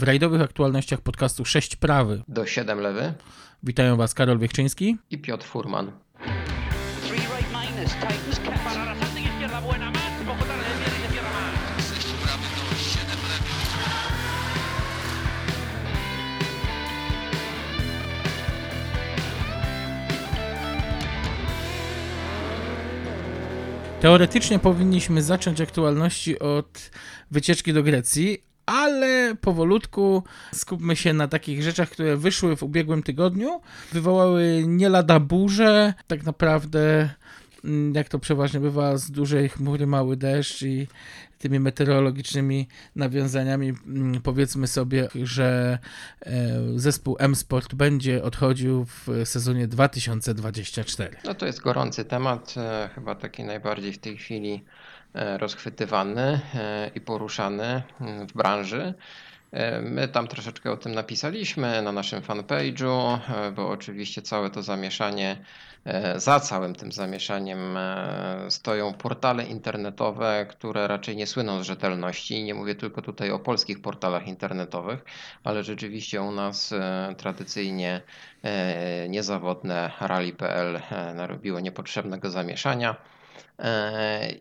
W rajdowych aktualnościach podcastu 6 prawy. Do 7 lewy. Witają Was Karol Wiechczyński i Piotr Furman. Teoretycznie powinniśmy zacząć aktualności od wycieczki do Grecji, ale powolutku skupmy się na takich rzeczach, które wyszły w ubiegłym tygodniu, wywołały nie lada burze, tak naprawdę mm, jak to przeważnie bywa, z dużej chmury mały deszcz i tymi meteorologicznymi nawiązaniami mm, powiedzmy sobie, że e, zespół M-Sport będzie odchodził w sezonie 2024. No to jest gorący temat, e, chyba taki najbardziej w tej chwili rozchwytywany i poruszany mm, w branży. My tam troszeczkę o tym napisaliśmy na naszym fanpage'u, bo oczywiście całe to zamieszanie E, za całym tym zamieszaniem e, stoją portale internetowe, które raczej nie słyną z rzetelności. Nie mówię tylko tutaj o polskich portalach internetowych, ale rzeczywiście u nas e, tradycyjnie niezawodne rally.pl narobiło niepotrzebnego zamieszania.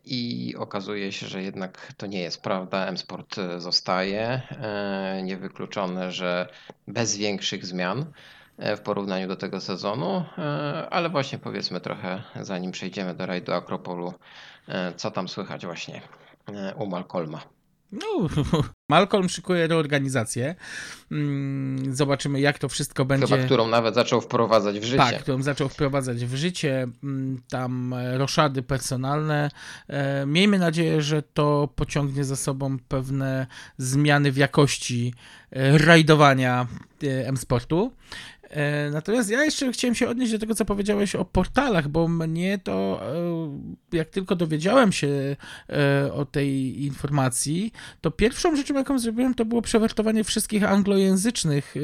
I okazuje się, że jednak to nie jest prawda. M-Sport zostaje. Niewykluczone, że bez większych zmian. E, w porównaniu do tego sezonu, e, ale właśnie powiedzmy trochę, zanim przejdziemy do rajdu Akropolu, e, co tam słychać właśnie u Malcolma. No, Malcolm szykuje reorganizację. Mm, zobaczymy, jak to wszystko będzie. Chyba, którą nawet zaczął wprowadzać w życie. Tak, którą zaczął wprowadzać w życie. Mm, tam roszady personalne. Miejmy nadzieję, że to pociągnie za sobą pewne zmiany w jakości rajdowania M-Sportu. E, natomiast ja jeszcze chciałem się odnieść do tego, co powiedziałeś o portalach, bo mnie to, e, jak tylko dowiedziałem się e, o tej informacji, to pierwszą rzeczą, jaką zrobiłem, to było przewertowanie wszystkich anglojęzycznych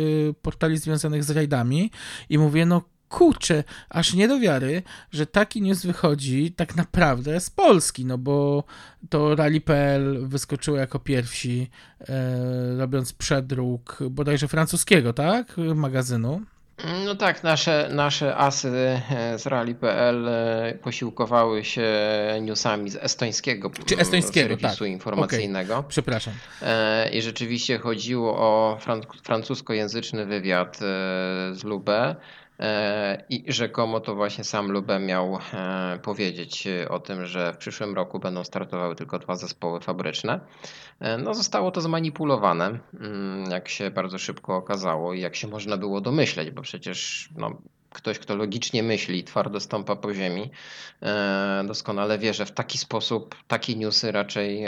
portali związanych z rajdami i mówię, no kurczę, aż nie do wiary, że taki news wychodzi tak naprawdę z Polski, no bo to Rally.pl wyskoczyło jako pierwsi, e, robiąc przedruk bodajże francuskiego, tak, magazynu. No tak, nasze, nasze asy e, z rally.pl e, posiłkowały się newsami z estońskiego, Czy estońskiego serwisu tak. informacyjnego. Okay. Przepraszam. E, I rzeczywiście chodziło o francuskojęzyczny wywiad z Lube E, I rzekomo to właśnie sam Lube miał e, powiedzieć o tym, że w przyszłym roku będą startowały tylko dwa zespoły fabryczne. E, no, zostało to zmanipulowane, mm, jak się bardzo szybko okazało i jak się można było domyśleć, bo przecież no, ktoś, kto logicznie myśli twardo stąpa po ziemi, doskonale wie, że w taki sposób takie newsy raczej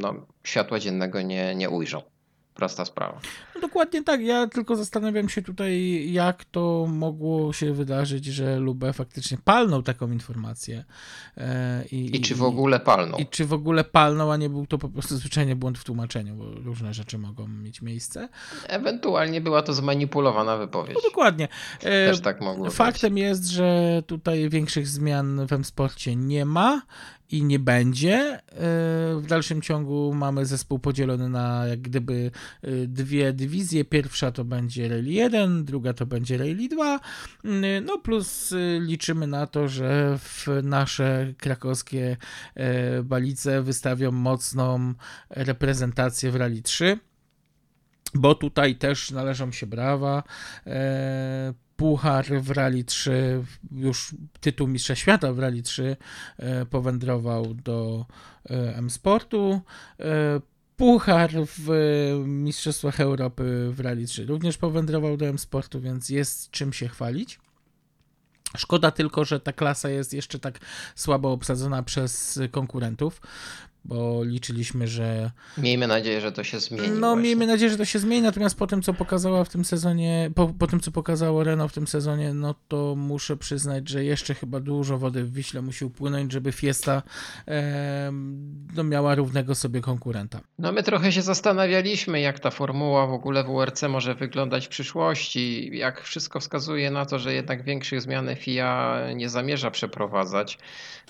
no, światła dziennego nie, nie ujrzą. Prosta sprawa. No dokładnie tak. Ja tylko zastanawiam się tutaj, jak to mogło się wydarzyć, że Lube faktycznie palnął taką informację. E, I, I czy w ogóle palnął? I czy w ogóle palnął, a nie był to po prostu zwyczajnie błąd w tłumaczeniu, bo różne rzeczy mogą mieć miejsce. Ewentualnie była to zmanipulowana wypowiedź. No dokładnie. E, Też tak mogło Faktem być. jest, że tutaj większych zmian w M-Sporcie nie ma i nie będzie. E, w dalszym ciągu mamy zespół podzielony na jak gdyby e, dwie dywizje. Pierwsza to będzie Rally 1, druga to będzie Rally 2. E, no plus liczymy na to, że w nasze krakowskie balice wystawią mocną reprezentację w Rally 3 bo tutaj też należą się brawa. Puchar w Rally 3, już tytuł Mistrza Świata w Rally 3 e, powędrował do e, M-Sportu. E, Puchar w Mistrzostwach Europy w Rally 3 również powędrował do M-Sportu, więc jest czym się chwalić. Szkoda tylko, że ta klasa jest jeszcze tak słabo obsadzona przez konkurentów bo liczyliśmy, że. Miejmy nadzieję, że to się zmieni. No, właśnie. miejmy nadzieję, że to się zmieni, natomiast po tym, co pokazała w tym sezonie, po, po tym, co pokazało Renault w tym sezonie, no to muszę przyznać, że jeszcze chyba dużo wody w Wiśle musi upłynąć, żeby Fiesta e, no, miała równego sobie konkurenta. No, my trochę się zastanawialiśmy, jak ta formuła w ogóle w WRC może wyglądać w przyszłości. Jak wszystko wskazuje na to, że jednak większych zmian FIA nie zamierza przeprowadzać.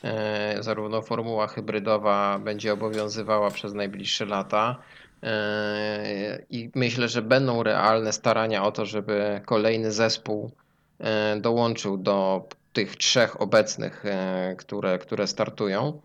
E, zarówno formuła hybrydowa będzie obowiązywała przez najbliższe lata, I myślę, że będą realne starania o to, żeby kolejny zespół dołączył do tych trzech obecnych, które, które startują.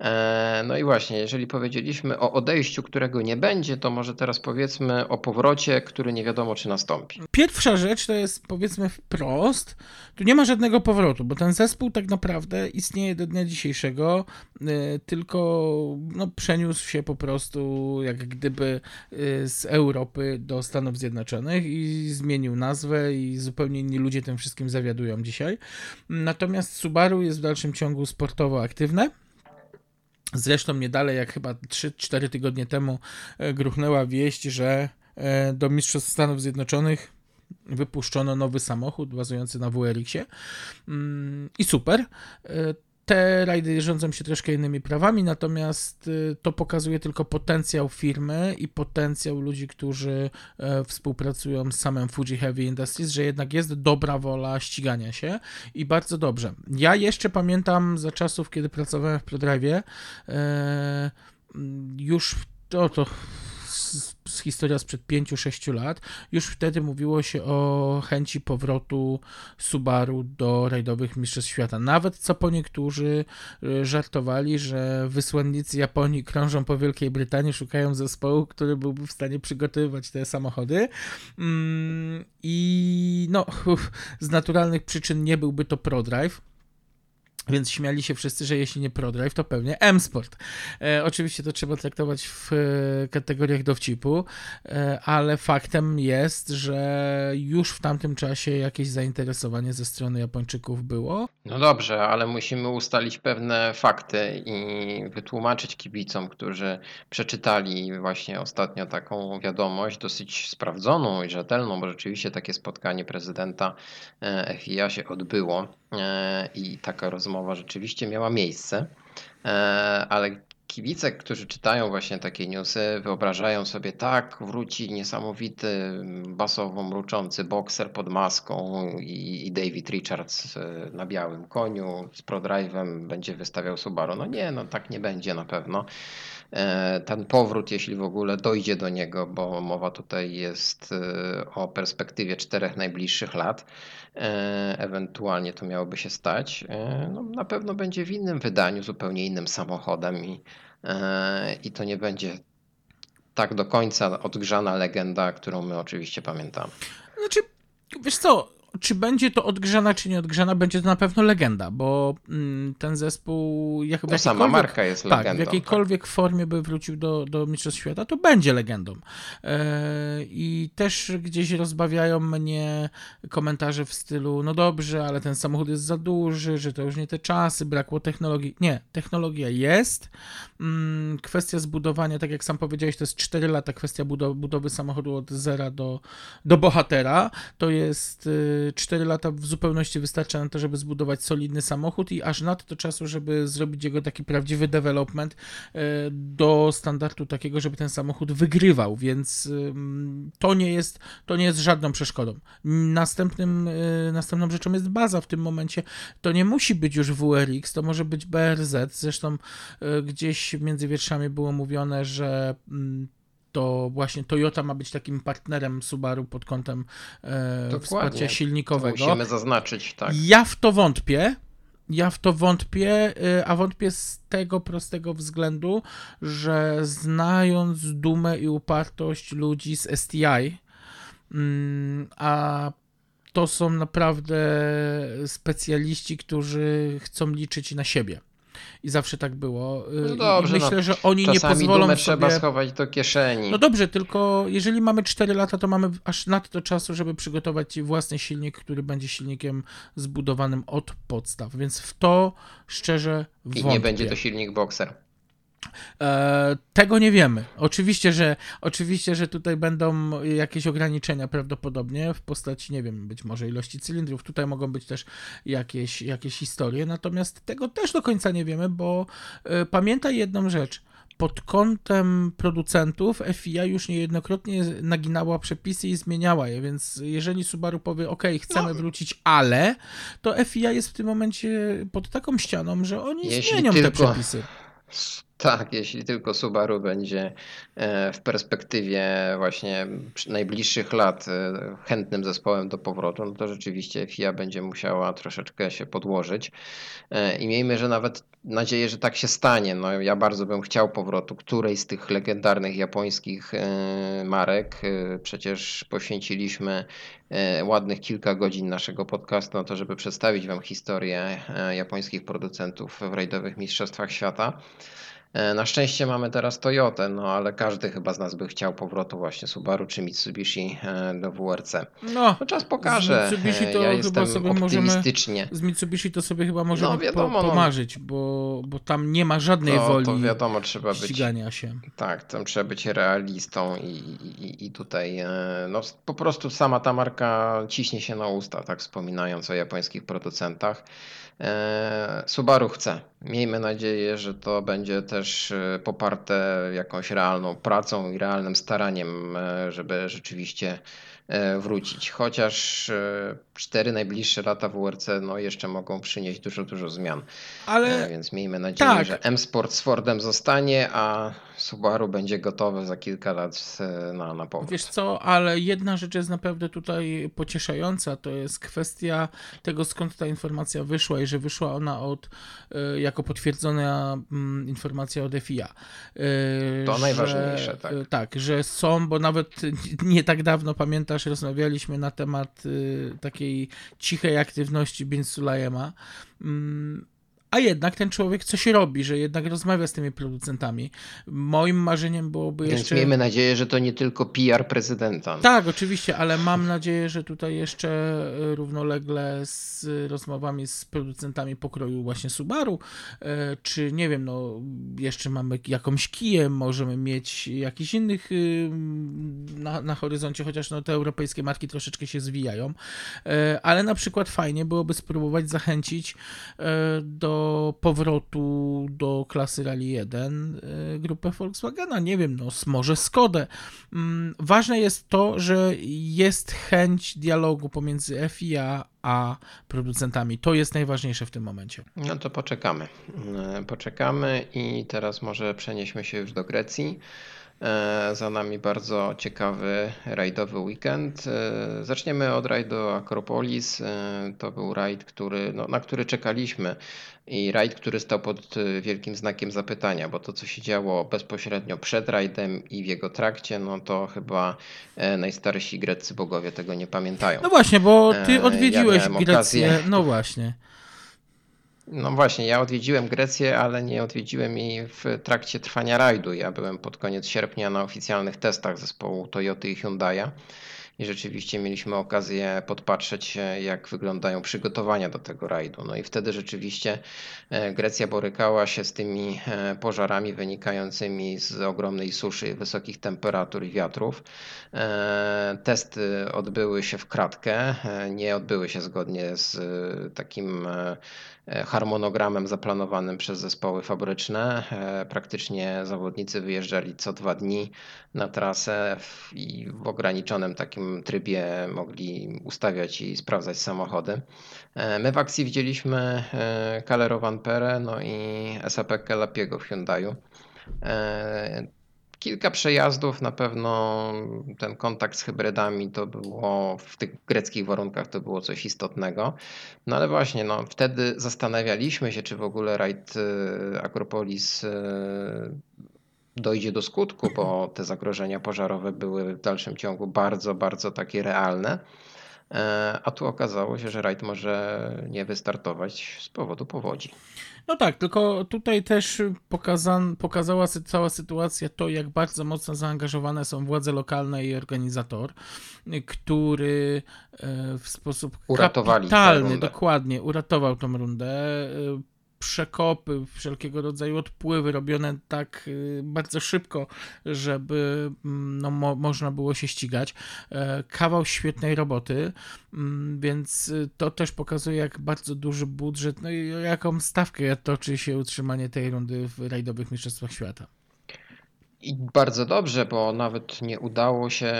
E, no i właśnie, jeżeli powiedzieliśmy o odejściu, którego nie będzie, to może teraz powiedzmy o powrocie, który nie wiadomo, czy nastąpi. Pierwsza rzecz to jest powiedzmy wprost, tu nie ma żadnego powrotu, bo ten zespół tak naprawdę istnieje do dnia dzisiejszego, e, tylko no, przeniósł się po prostu jak gdyby e, z Europy do Stanów Zjednoczonych i zmienił nazwę i zupełnie inni ludzie tym wszystkim zawiadują dzisiaj. Natomiast Subaru jest w dalszym ciągu sportowo aktywne Zresztą nie dalej, jak chyba 3-4 tygodnie temu e, gruchnęła wieść, że e, do Mistrzostw Stanów Zjednoczonych wypuszczono nowy samochód bazujący na WRX-ie mm, i super. Te rajdy rządzą się troszkę innymi prawami, natomiast y, to pokazuje tylko potencjał firmy i potencjał ludzi, którzy e, współpracują z samym Fuji Heavy Industries, że jednak jest dobra wola ścigania się i bardzo dobrze. Ja jeszcze pamiętam za czasów, kiedy pracowałem w ProDrive, e, już to, to z historia sprzed 5-6 lat, już wtedy mówiło się o chęci powrotu Subaru do rajdowych mistrzostw świata. Nawet co po niektórzy e, żartowali, że wysłannicy Japonii krążą po Wielkiej Brytanii, szukają zespołu, który byłby w stanie przygotowywać te samochody. Mm, I no, z naturalnych przyczyn nie byłby to ProDrive więc śmiali się wszyscy, że jeśli nie ProDrive, to pewnie M-Sport. E, oczywiście to trzeba traktować w e, kategoriach dowcipu, e, ale faktem jest, że już w tamtym czasie jakieś zainteresowanie ze strony Japończyków było. No dobrze, ale musimy ustalić pewne fakty i wytłumaczyć kibicom, którzy przeczytali właśnie ostatnio taką wiadomość, dosyć sprawdzoną i rzetelną, bo rzeczywiście takie spotkanie prezydenta e, FIA się odbyło e, i taka rozmowa rozmowa rzeczywiście miała miejsce, e, ale kibice, którzy czytają właśnie takie newsy, wyobrażają sobie, tak, wróci niesamowity, basowo mruczący bokser pod maską i, i David Richards e, na białym koniu z ProDrive'em będzie wystawiał Subaru. No nie, no tak nie będzie na pewno. E, ten powrót, jeśli w ogóle dojdzie do niego, bo mowa tutaj jest o perspektywie czterech najbliższych lat, E, ewentualnie to miałoby się stać, e, no, na pewno będzie w innym wydaniu, zupełnie innym samochodem i, e, i to nie będzie tak do końca odgrzana legenda, którą my oczywiście pamiętamy. Znaczy, wiesz co, czy będzie to odgrzana, czy nie odgrzana, będzie to na pewno legenda, bo mm, ten zespół. Jak, to sama marka jest legendą. Tak, w jakiejkolwiek tak. formie by wrócił do, do Mistrzostw Świata, to będzie legendą. E, I też gdzieś rozbawiają mnie komentarze w stylu: no dobrze, ale ten samochód jest za duży, że to już nie te czasy, brakło technologii. Nie, technologia jest. Mm, kwestia zbudowania, tak jak sam powiedziałeś, to jest 4 lata kwestia budowy samochodu od zera do, do bohatera. To jest y, 4 lata w zupełności wystarcza na to, żeby zbudować solidny samochód i aż nadto czasu, żeby zrobić jego taki prawdziwy development e, do standardu takiego, żeby ten samochód wygrywał, więc to nie jest, to nie jest żadną przeszkodą. Następnym, e, następną rzeczą jest baza w tym momencie. To nie musi być już WRX, to może być BRZ. Zresztą e, gdzieś między wierszami było mówione, że to właśnie Toyota ma być takim partnerem Subaru pod kątem e, wsparcia silnikowego. To musimy zaznaczyć, tak. Ja w to wątpię. Ja w to wątpię, e, a wątpię z tego prostego względu, że znając dumę i upartość ludzi z STI, mm, a to są naprawdę specjaliści, którzy chcą liczyć na siebie. I zawsze tak było. Y, no dobrze, I myślę, no, że oni nie pozwolą sobie... trzeba schować do kieszeni. No dobrze, tylko jeżeli mamy 4 lata, to mamy aż nadto czasu, żeby przygotować własny silnik, który będzie silnikiem zbudowanym od podstaw. Więc w to szczerze wątpię. I nie będzie to silnik Boxer. E, tego nie wiemy. Oczywiście że, oczywiście, że tutaj będą jakieś ograniczenia prawdopodobnie w postaci, nie wiem, być może ilości cylindrów. Tutaj mogą być też jakieś, jakieś historie, natomiast tego też do końca nie wiemy, bo e, pamiętaj jedną rzecz. Pod kątem producentów FIA już niejednokrotnie naginała przepisy i zmieniała je, więc jeżeli Subaru powie, OK, chcemy no. wrócić, ale, to FIA jest w tym momencie pod taką ścianą, że oni zmienią te przepisy Tak, jeśli tylko Subaru będzie e, w perspektywie właśnie najbliższych lat e, chętnym zespołem do powrotu, no to rzeczywiście FIA będzie musiała troszeczkę się podłożyć. E, I miejmy, że nawet nadzieję, że tak się stanie. No, ja bardzo bym chciał powrotu którejś z tych legendarnych japońskich marek. Przecież poświęciliśmy ładnych kilka godzin naszego podcastu na to, żeby przedstawić Wam historię japońskich producentów w rajdowych mistrzostwach świata. E, na szczęście mamy teraz Toyotę, no ale każdy chyba z nas by chciał powrotu właśnie Subaru czy Mitsubishi e, do WRC. No, no czas pokaże. Z Mitsubishi to ja chyba sobie możemy. Z Mitsubishi to sobie chyba możemy no, wiadomo, po, no. pomarzyć, no. bo, bo tam nie ma żadnej no, woli. To wiadomo, trzeba być. się. Tak, tam trzeba być realistą i, i, i tutaj e, no, po prostu sama ta marka ciśnie się na usta, tak wspominając o japońskich producentach. Subaru chce. Miejmy nadzieję, że to będzie też e, poparte jakąś realną pracą i realnym staraniem, e, żeby rzeczywiście E, wrócić. Chociaż e, cztery najbliższe lata WRC no, jeszcze mogą przynieść dużo, dużo zmian. Ale... E, więc miejmy nadzieję, tak. że M-Sport z Fordem zostanie, a Subaru będzie gotowe za kilka lat na, na powrót. Wiesz co, ale jedna rzecz jest naprawdę tutaj pocieszająca, to jest kwestia tego, skąd ta informacja wyszła i że wyszła ona od, jako potwierdzona mm, informacja od FIA. To że, najważniejsze, tak. Tak, że są, bo nawet nie tak dawno pamiętam, też rozmawialiśmy na temat y, takiej cichej aktywności Bin Sulajema. A jednak ten człowiek coś robi, że jednak rozmawia z tymi producentami. Moim marzeniem byłoby Więc jeszcze... miejmy nadzieję, że to nie tylko PR prezydenta. Tak, oczywiście, ale mam nadzieję, że tutaj jeszcze e, równolegle z rozmowami z producentami pokroju właśnie Subaru, e, czy nie wiem, no jeszcze mamy jakąś kiję, możemy mieć jakichś innych y, na, na horyzoncie, chociaż no te europejskie marki troszeczkę się zwijają, e, ale na przykład fajnie byłoby spróbować zachęcić do powrotu do klasy Rally 1 y, grupę Volkswagena, nie wiem, no może Skodę. Mm, ważne jest to, że jest chęć dialogu pomiędzy FIA a producentami. To jest najważniejsze w tym momencie. No to poczekamy. Y, poczekamy i teraz może przenieśmy się już do Grecji. E, za nami bardzo ciekawy rajdowy weekend. E, zaczniemy od rajdu Akropolis. E, to był rajd, który, no, na który czekaliśmy i rajd, który stał pod wielkim znakiem zapytania, bo to, co się działo bezpośrednio przed rajdem i w jego trakcie, no to chyba najstarsi greccy bogowie tego nie pamiętają. No właśnie, bo ty odwiedziłeś Grecję. Okazję... No właśnie. No właśnie, ja odwiedziłem Grecję, ale nie odwiedziłem jej w trakcie trwania rajdu. Ja byłem pod koniec sierpnia na oficjalnych testach zespołu Toyota i Hyundai'a i rzeczywiście mieliśmy okazję podpatrzeć, jak wyglądają przygotowania do tego rajdu. No i wtedy rzeczywiście e, Grecja borykała się z tymi e, pożarami wynikającymi z ogromnej suszy, wysokich temperatur i wiatrów. E, testy odbyły się w kratkę, nie odbyły się zgodnie z takim harmonogramem zaplanowanym przez zespoły fabryczne. Praktycznie zawodnicy wyjeżdżali co dwa dni na trasę i w ograniczonym takim trybie mogli ustawiać i sprawdzać samochody. E, my w akcji widzieliśmy Calero Van Pere no i SAP Kelapiego w Hyundaiu. Kilka przejazdów, na pewno ten kontakt z hybrydami to było w tych greckich warunkach to było coś istotnego. No ale właśnie, no, wtedy zastanawialiśmy się, czy w ogóle rajd e, Akropolis dojdzie do skutku, bo te zagrożenia pożarowe były w dalszym ciągu bardzo, bardzo takie realne. E, a tu okazało się, że rajd może nie wystartować z powodu powodzi. No tak, tylko tutaj też pokazan, pokazała cała sytuacja to, jak bardzo mocno zaangażowane są władze lokalne i organizator, który e, w sposób Uratowali kapitalny, dokładnie, uratował tą rundę e, przekopy, wszelkiego rodzaju odpływy robione tak y, bardzo szybko, żeby mm, no, mo można było się ścigać. E, kawał świetnej roboty, mm, więc y, to też pokazuje, jak bardzo duży budżet, no i jaką stawkę toczy się utrzymanie tej rundy w rajdowych Mistrzostwach Świata. I bardzo dobrze, bo nawet nie udało się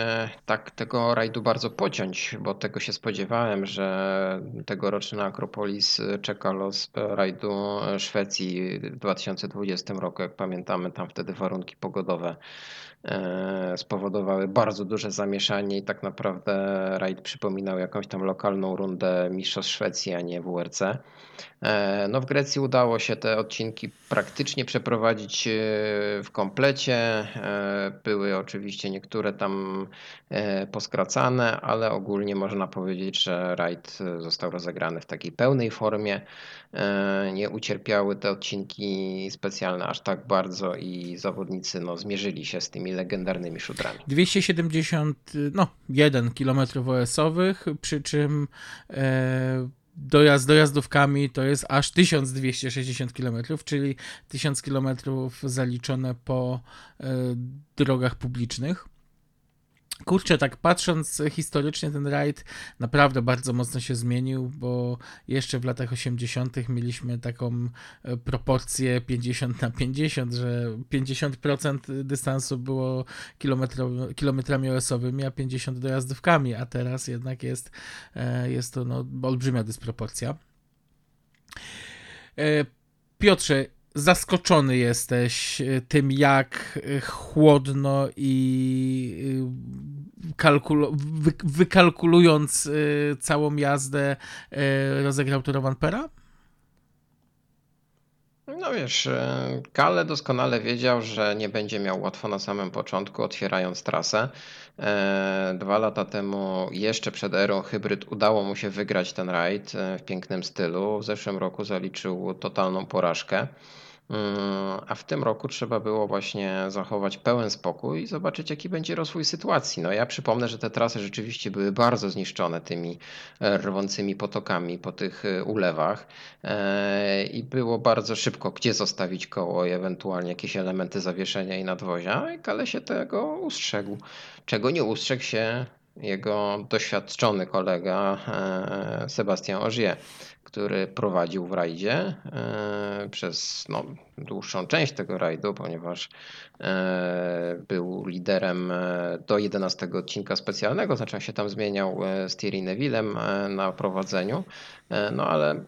tak tego rajdu bardzo pociąć, bo tego się spodziewałem, że tegoroczny Akropolis czeka los rajdu Szwecji w 2020 roku. Jak pamiętamy, tam wtedy warunki pogodowe e, spowodowały bardzo duże zamieszanie i tak naprawdę rajd przypominał jakąś tam lokalną rundę Mistrzostw Szwecji, a nie WRC. E, no w Grecji udało się te odcinki praktycznie przeprowadzić e, w komplecie. E, były oczywiście niektóre tam poskracane, ale ogólnie można powiedzieć, że rajd został rozegrany w takiej pełnej formie. Nie ucierpiały te odcinki specjalne aż tak bardzo i zawodnicy no, zmierzyli się z tymi legendarnymi szutrami. 271 km OS-owych, przy czym e dojazd dojazdówkami to jest aż 1260 km, czyli 1000 km zaliczone po y, drogach publicznych. Kurczę, tak patrząc historycznie, ten rajd naprawdę bardzo mocno się zmienił, bo jeszcze w latach 80. mieliśmy taką e, proporcję 50 na 50, że 50% dystansu było kilometrami OS-owymi, a 50 dojazdówkami, a teraz jednak jest, e, jest to no, olbrzymia dysproporcja. E, Piotrze, zaskoczony jesteś e, tym, jak e, chłodno i e, wy- wykalkulując całą jazdę rozegrał to Rowan Pera? No wiesz, Kale doskonale wiedział, że nie będzie miał łatwo na samym początku, otwierając trasę. Dwa lata temu, jeszcze przed erą hybryd, udało mu się wygrać ten rajd w pięknym stylu. W zeszłym roku zaliczył totalną porażkę. A w tym roku trzeba było właśnie zachować pełen spokój i zobaczyć, jaki będzie rozwój sytuacji. No ja przypomnę, że te trasy rzeczywiście były bardzo zniszczone tymi e, rwącymi potokami po tych e, ulewach e, i było bardzo szybko, gdzie zostawić koło i ewentualnie jakieś elementy zawieszenia i nadwozia. I Kale się tego ustrzegł. Czego nie ustrzegł się jego doświadczony kolega Sebastian Ogier który prowadził w rajdzie e, przez no, dłuższą część tego rajdu, ponieważ e, był liderem e, do 11 odcinka specjalnego, znaczy się tam zmieniał z Thierry Nevillem na prowadzeniu, no ale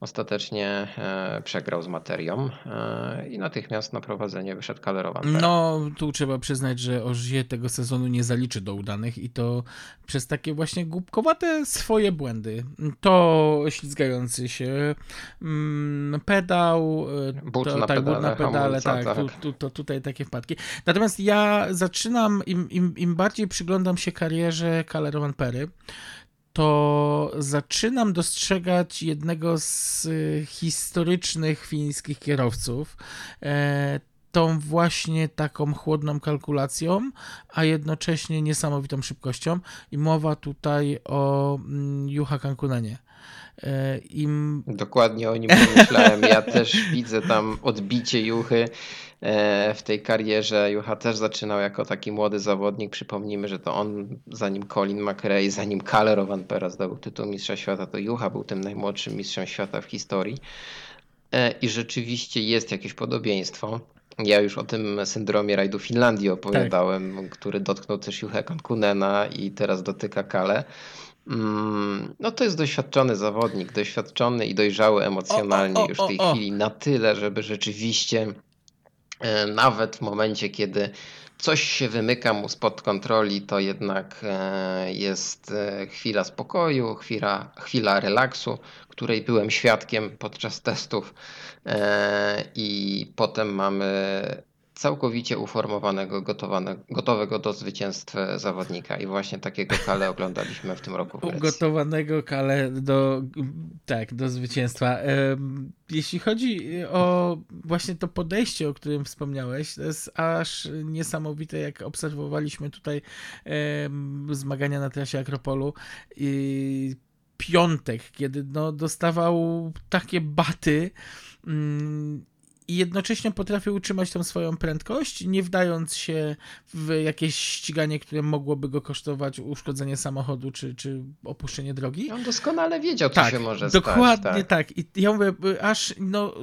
ostatecznie e, przegrał z materią e, i natychmiast na prowadzenie wyszedł Kalerowan. No, tu trzeba przyznać, że Ożie tego sezonu nie zaliczy do udanych i to przez takie właśnie głupkowate swoje błędy. To ślizgający się mm, pedał, e, but to, na tak, pedale, na pedale tak, tak. Tu, tu, tutaj takie wpadki. Natomiast ja zaczynam, im, im, im bardziej przyglądam się karierze Kalerowan Pery, to zaczynam dostrzegać jednego z y, historycznych fińskich kierowców. E, tą właśnie taką chłodną kalkulacją, a jednocześnie niesamowitą szybkością. I mowa tutaj o mm, Juha Kankunenie. E, Im... Dokładnie o nim pomyślałem. Ja też widzę tam odbicie Juchy E, w tej karierze. Jucha też zaczynał jako taki młody zawodnik. Przypomnijmy, że to on, zanim Colin McRae, zanim Kalle Rovanpera zdobył tytuł mistrza świata, to Jucha był tym najmłodszym mistrzem świata w historii. E, I rzeczywiście jest jakieś podobieństwo. Ja już o tym syndromie rajdu Finlandii opowiadałem, tak. który dotknął też Juchę Kunena i teraz dotyka Kale. Mm, no to jest doświadczony zawodnik, doświadczony i dojrzały emocjonalnie o, o, o, już w tej chwili na tyle, żeby rzeczywiście E, nawet w momencie, kiedy coś się wymyka mu spod kontroli, to jednak e, jest e, chwila spokoju, chwila, chwila relaksu, której byłem świadkiem podczas testów. I potem mamy całkowicie uformowanego, gotowego do zwycięstwa zawodnika. I właśnie takiego Kale oglądaliśmy w tym roku. W Ugotowanego Kale do, tak, do zwycięstwa. Jeśli chodzi o właśnie to podejście, o którym wspomniałeś, to jest aż niesamowite, jak obserwowaliśmy tutaj zmagania na trasie Akropolu. I piątek, kiedy no, dostawał takie baty mm, i jednocześnie potrafił utrzymać tą swoją prędkość, nie wdając się w jakieś ściganie, które mogłoby go kosztować uszkodzenie samochodu czy, czy opuszczenie drogi. On doskonale wiedział, co tak, się może dokładnie stać. Dokładnie tak. tak. I ja mówię, aż no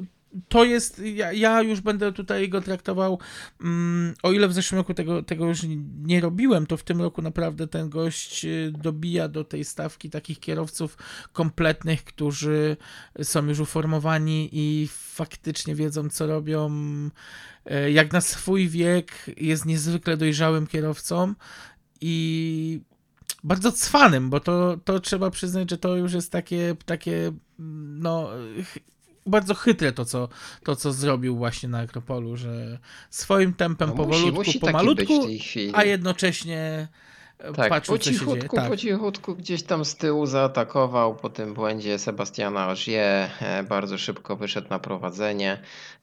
to jest, ja, ja, już będę tutaj go traktował, um, o ile w zeszłym roku tego, tego już nie robiłem, to w tym roku naprawdę ten gość y, dobija do tej stawki takich kierowców kompletnych, którzy są już uformowani i faktycznie wiedzą, co robią. E, jak na swój wiek jest niezwykle dojrzałym kierowcą i bardzo cwanym, bo to, to trzeba przyznać, że to już jest takie, takie no bardzo chytre to co, to, co zrobił właśnie na Akropolu, że swoim tempem no powolutku, musi, musi pomalutku, a jednocześnie tak, patrzył, po cichutku, tak. po cichutku gdzieś tam z tyłu zaatakował po tym błędzie Sebastiana Ogier, e, bardzo szybko wyszedł na prowadzenie.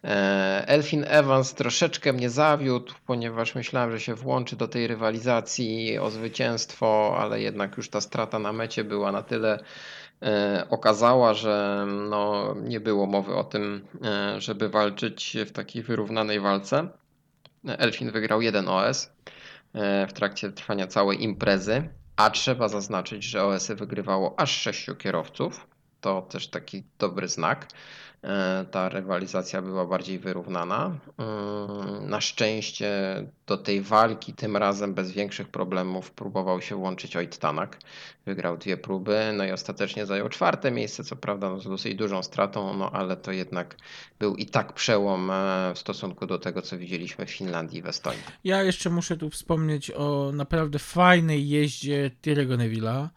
E, Elfin Evans troszeczkę mnie zawiódł, ponieważ myślałem, że się włączy do tej rywalizacji o zwycięstwo, ale jednak już ta strata na mecie była na tyle okazała, że no, nie było mowy o tym, żeby walczyć w takiej wyrównanej walce. Elfin wygrał jeden OS. E, w trakcie trwania całej imprezy. A trzeba zaznaczyć, że OSy wygrywało aż sześciu kierowców. To też taki dobry znak. E, ta rywalizacja była bardziej wyrównana. Mm, na szczęście do tej walki tym razem bez większych problemów próbował się włączyć Oit Tanak. Wygrał dwie próby, no i ostatecznie zajął czwarte miejsce, co prawda no z dosyć dużą stratą, no ale to jednak był i tak przełom e, w stosunku do tego, co widzieliśmy w Finlandii i w Estonii. Ja jeszcze muszę tu wspomnieć o naprawdę fajnej jeździe Thierry'ego Neville'a,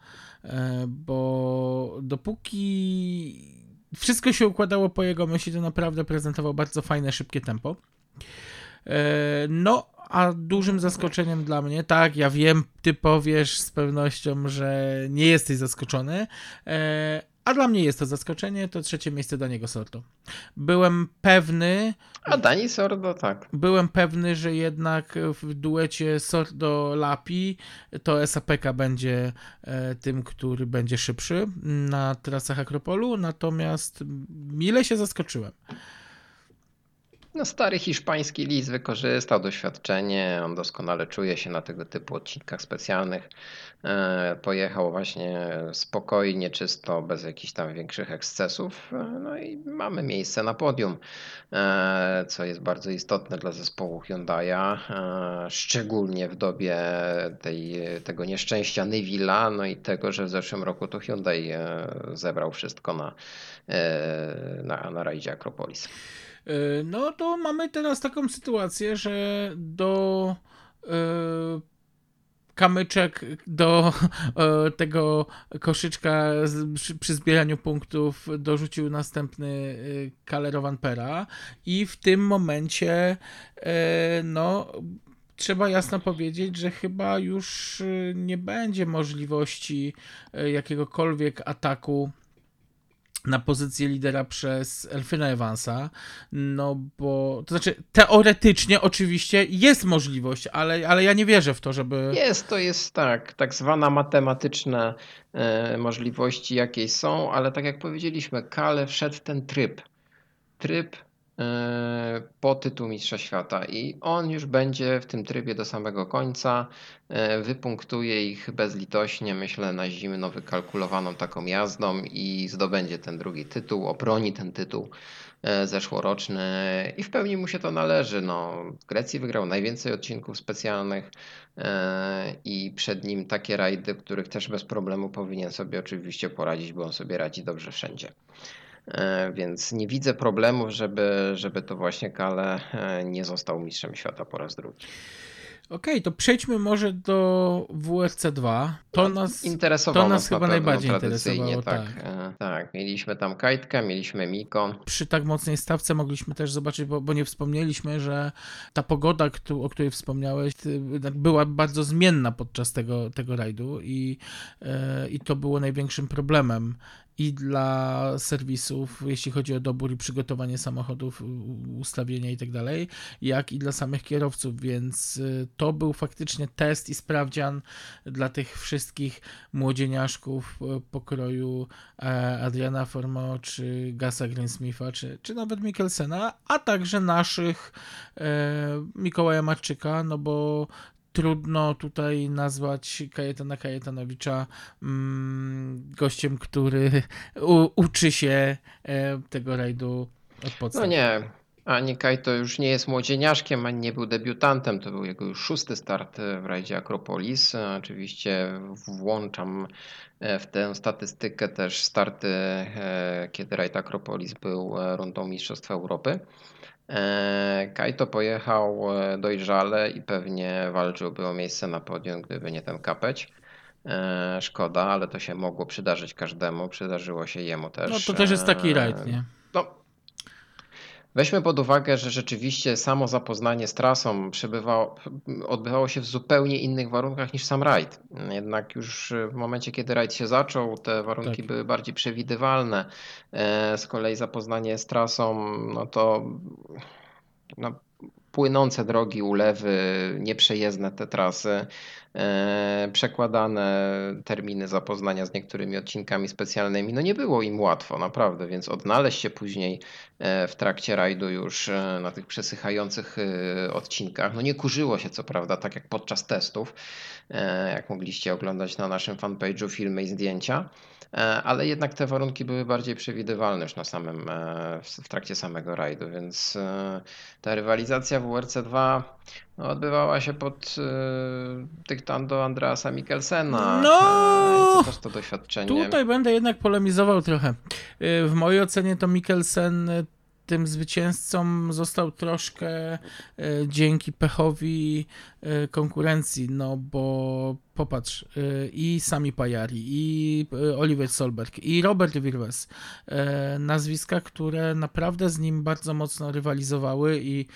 e, bo dopóki wszystko się układało po jego myśli, to naprawdę prezentował bardzo fajne, szybkie tempo. E, no, a dużym zaskoczeniem dla mnie, tak, ja wiem, ty powiesz z pewnością, że nie jesteś zaskoczony, e, a dla mnie jest to zaskoczenie, to trzecie miejsce Daniego Sordo. Byłem pewny. A Dani Sordo, tak. Byłem pewny, że jednak w duecie Sordo-Lapi to SAPK będzie e, tym, który będzie szybszy na trasach Akropolu, natomiast mile się zaskoczyłem. No, stary hiszpański lis wykorzystał doświadczenie, on doskonale czuje się na tego typu odcinkach specjalnych. E, pojechał właśnie spokojnie, czysto, bez jakichś tam większych ekscesów. E, no i mamy miejsce na podium, e, co jest bardzo istotne dla zespołu Hyundai'a, szczególnie w dobie tej, tego nieszczęścia Neville'a, no i tego, że w zeszłym roku to Hyundai zebrał wszystko na, na, na rajdzie Akropolis. E, no to mamy teraz taką sytuację, że do e, kamyczek do e, tego koszyczka przy zbieraniu punktów dorzucił następny Kalerowan Pera i w tym momencie no trzeba jasno powiedzieć, że chyba już nie będzie możliwości jakiegokolwiek ataku na pozycję lidera przez Elfina Evansa, no bo, to znaczy teoretycznie oczywiście jest możliwość, ale, ale ja nie wierzę w to, żeby... Jest, to jest tak, tak zwana matematyczne e, możliwości jakieś są, ale tak jak powiedzieliśmy, Kale wszedł w ten tryb. Tryb po tytuł Mistrza Świata i on już będzie w tym trybie do samego końca. E, wypunktuje ich bezlitośnie, myślę, na zimno wykalkulowaną taką jazdą i zdobędzie ten drugi tytuł, obroni ten tytuł e, zeszłoroczny i w pełni mu się to należy. No, w Grecji wygrał najwięcej odcinków specjalnych i przed nim takie rajdy, których też bez problemu powinien sobie oczywiście poradzić, bo on sobie radzi dobrze wszędzie. E, więc nie widzę problemów, żeby, żeby to właśnie Kale e, nie został mistrzem świata po raz drugi. Okej, okay, to przejdźmy może do WRC 2. To no, nas, interesowało to nas chyba najbardziej interesowało. Tak, tak. E, tak, mieliśmy tam Kajtkę, mieliśmy Miko. Przy tak mocnej stawce mogliśmy też zobaczyć, bo, bo nie wspomnieliśmy, że ta pogoda, o której wspomniałeś, była bardzo zmienna podczas tego, tego rajdu i, i to było największym problemem i dla serwisów, jeśli chodzi o dobór i przygotowanie samochodów, ustawienia i tak dalej, jak i dla samych kierowców, więc y, to był faktycznie test i sprawdzian dla tych wszystkich młodzieniaszków y, pokroju e, Adriana Formo, czy Gasa Greensmitha, czy, czy nawet Mikkelsena, a także naszych e, Mikołaja Marczyka, no bo trudno tutaj nazwać Kajetana Kajetanowicza mm, gościem, który uczy się e, tego rajdu od podstaw. No nie, ani Kaito już nie jest młodzieniaszkiem, ani nie był debiutantem. To był jego już szósty start w rajdzie Akropolis. Oczywiście włączam w tę statystykę też starty, kiedy rajd Akropolis był rundą Mistrzostw Europy. Kaito pojechał dojrzale i pewnie walczyłby o miejsce na podium, gdyby nie ten kapeć. Szkoda, ale to się mogło przydarzyć każdemu. Przydarzyło się jemu też. No to też jest taki rajd, nie? Weźmy pod uwagę, że rzeczywiście samo zapoznanie z trasą odbywało się w zupełnie innych warunkach niż sam rajd. Jednak już w momencie, kiedy rajd się zaczął, te warunki tak. były bardziej przewidywalne. E, z kolei zapoznanie z trasą, no to no, płynące drogi, ulewy, nieprzejezdne te trasy, przekładane terminy zapoznania z niektórymi odcinkami specjalnymi. No nie było im łatwo, naprawdę, więc odnaleźć się później e, w trakcie rajdu już e, na tych przesychających odcinkach. No nie kurzyło się co prawda, tak jak podczas testów, jak mogliście oglądać na naszym fanpage'u filmy i zdjęcia E, ale jednak te warunki były bardziej przewidywalne już na samym, e, w trakcie samego rajdu, więc e, ta rywalizacja w WRC2 no, odbywała się pod dyktando Andreasa Mikkelsena. No, to też to doświadczenie. Tutaj będę jednak polemizował trochę. W mojej ocenie to Mikkelsen tym zwycięzcą został troszkę e, dzięki pechowi e, konkurencji, no bo popatrz, e, i Sami Pajari, i Oliver Solberg, i Robert Wirwes, nazwiska, które naprawdę z nim bardzo mocno rywalizowały i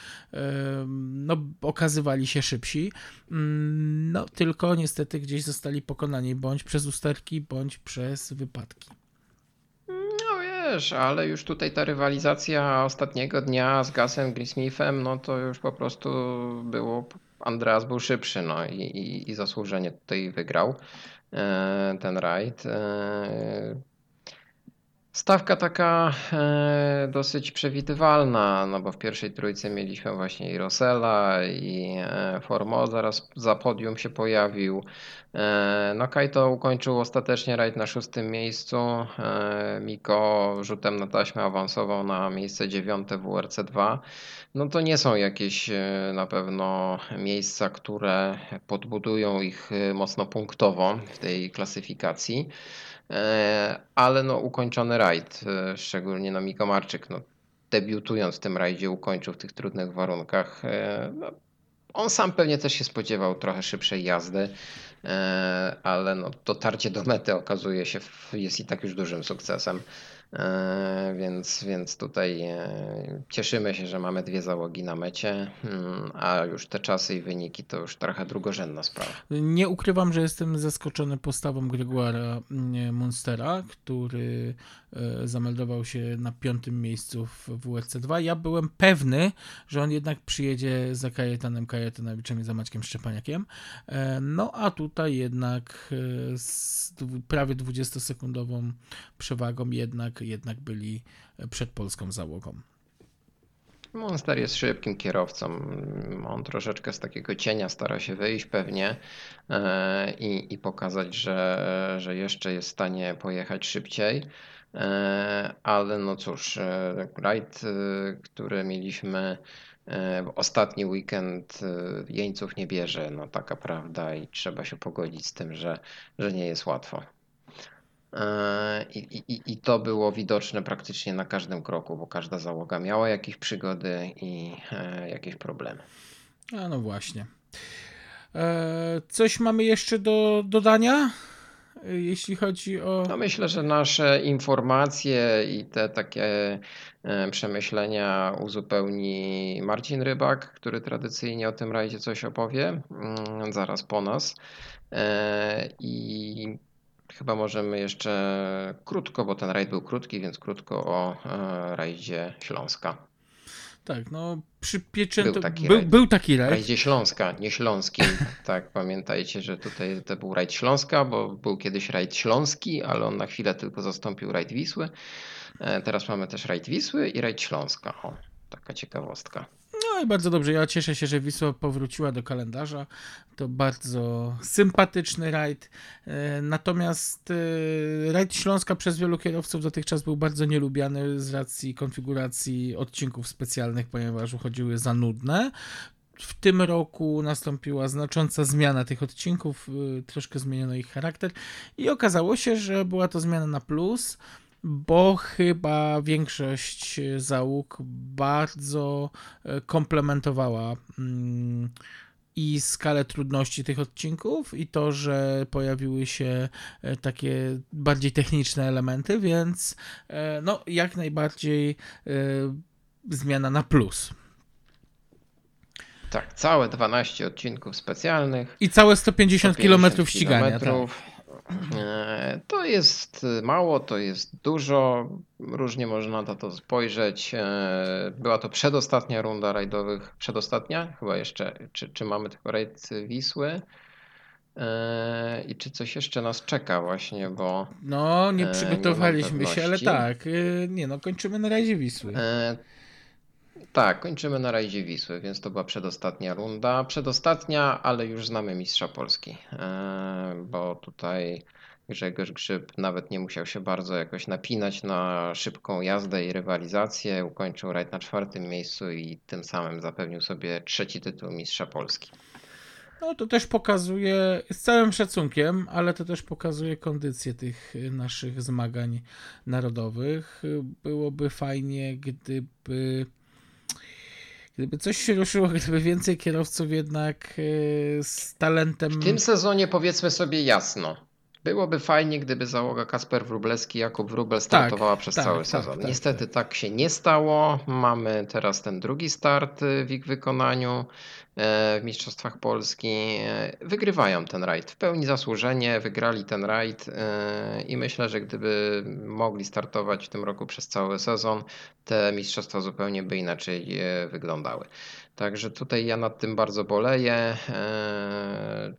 no, okazywali się szybsi, mm, no tylko niestety gdzieś zostali pokonani bądź przez usterki, bądź przez wypadki wiesz, ale już tutaj ta rywalizacja ostatniego dnia z Gasem Greensmithem, no to już po prostu było, Andreas był szybszy, no i, i, i zasłużenie tutaj wygrał e, ten rajd. E, Stawka taka e, dosyć przewidywalna, no bo w pierwszej trójce mieliśmy właśnie i Rosella i e, Formo, zaraz za podium się pojawił. E, no Kaito ukończył ostatecznie rajd na szóstym miejscu. Miko rzutem na taśmę awansował na miejsce dziewiąte w WRC2. No to nie są jakieś na pewno miejsca, które podbudują ich mocno punktowo w tej klasyfikacji. E, ale no ukończony rajd, e, szczególnie na Miko Marczyk, no, debiutując w tym rajdzie ukończył w tych trudnych warunkach. E, no, on sam pewnie też się spodziewał trochę szybszej jazdy, ale no, dotarcie do mety okazuje się jest i tak już dużym sukcesem. E, więc, więc tutaj e, cieszymy się, że mamy dwie załogi na mecie, hmm, a już te czasy i wyniki to już trochę drugorzędna sprawa. Nie ukrywam, że jestem zaskoczony postawą Gregoira mm, Munstera, który zameldował się na piątym miejscu w WRC 2. Ja byłem pewny, że on jednak przyjedzie za Kajetanem Kajetanowiczem i za Maćkiem Szczepaniakiem. No a tutaj jednak z prawie 20-sekundową przewagą jednak jednak byli przed polską załogą. Monster jest szybkim kierowcą. On troszeczkę z takiego cienia stara się wyjść pewnie e, i, i pokazać, że, że jeszcze jest w stanie pojechać szybciej. E, ale no cóż, e, rajd, który mieliśmy w ostatni weekend jeńców nie bierze, no taka prawda i trzeba się pogodzić z tym, że, że nie jest łatwo. E, I, i, I to było widoczne praktycznie na każdym kroku, bo każda załoga miała jakieś przygody i e, jakieś problemy. A no właśnie. E, coś mamy jeszcze do dodania? Jeśli chodzi o. No myślę, że nasze informacje i te takie przemyślenia uzupełni Marcin Rybak, który tradycyjnie o tym rajdzie coś opowie, mm, zaraz po nas. I Chyba możemy jeszcze krótko, bo ten rajd był krótki, więc krótko o e, rajdzie Śląska. Tak, no przypieczęto... Był taki, był, rajd. był taki rajd. Rajdzie Śląska, nie Śląskim. tak, pamiętajcie, że tutaj to był rajd Śląska, bo był kiedyś rajd Śląski, ale on na chwilę tylko zastąpił rajd Wisły. E, teraz mamy też rajd Wisły i rajd Śląska. O, taka ciekawostka. I bardzo dobrze. Ja cieszę się, że Wisła powróciła do kalendarza. To bardzo sympatyczny rajd. E, natomiast e, rajd Śląska przez wielu kierowców dotychczas był bardzo nielubiany z racji konfiguracji odcinków specjalnych, ponieważ uchodziły za nudne. W tym roku nastąpiła znacząca zmiana tych odcinków, e, troszkę zmieniono ich charakter i okazało się, że była to zmiana na plus bo chyba większość załóg bardzo e, komplementowała mm, i skalę trudności tych odcinków, i to, że pojawiły się e, takie bardziej techniczne elementy, więc e, no, jak najbardziej zmiana na plus. Tak, całe 12 odcinków specjalnych. I całe 150, 150 km ścigania. Tak. E, to jest mało, to jest dużo, różnie można na to spojrzeć. E, była to przedostatnia runda rajdowych, przedostatnia? Chyba jeszcze, czy, czy mamy tylko rajd Wisły? E, I czy coś jeszcze nas czeka właśnie, bo... No, nie przygotowaliśmy nie się, ale tak, nie no, kończymy na rajdzie Wisły. Tak, kończymy na rajdzie Wisły, więc to była przedostatnia runda. Przedostatnia, ale już znamy mistrza Polski, e, bo tutaj Grzegorz Grzyb nawet nie musiał się bardzo jakoś napinać na szybką jazdę i rywalizację. Ukończył rajd na czwartym miejscu i tym samym zapewnił sobie trzeci tytuł mistrza Polski. No to też pokazuje, z całym szacunkiem, ale to też pokazuje kondycję tych naszych zmagań narodowych. Byłoby fajnie, gdyby Gdyby coś się ruszyło, gdyby więcej kierowców jednak e, z talentem. W tym sezonie powiedzmy sobie jasno. Byłoby fajnie, gdyby załoga Kasper Wróblewski, Jakub Wróbel tak, startowała tak, przez tak, cały tak, sezon. Tak, Niestety tak. się nie stało. Mamy teraz ten drugi start w ich wykonaniu. E, w Mistrzostwach Polski. E, wygrywają ten rajd w pełni zasłużenie, wygrali ten rajd e, i myślę, że gdyby mogli startować w tym roku przez cały sezon, te mistrzostwa zupełnie by inaczej wyglądały. Także tutaj ja nad tym bardzo boleję.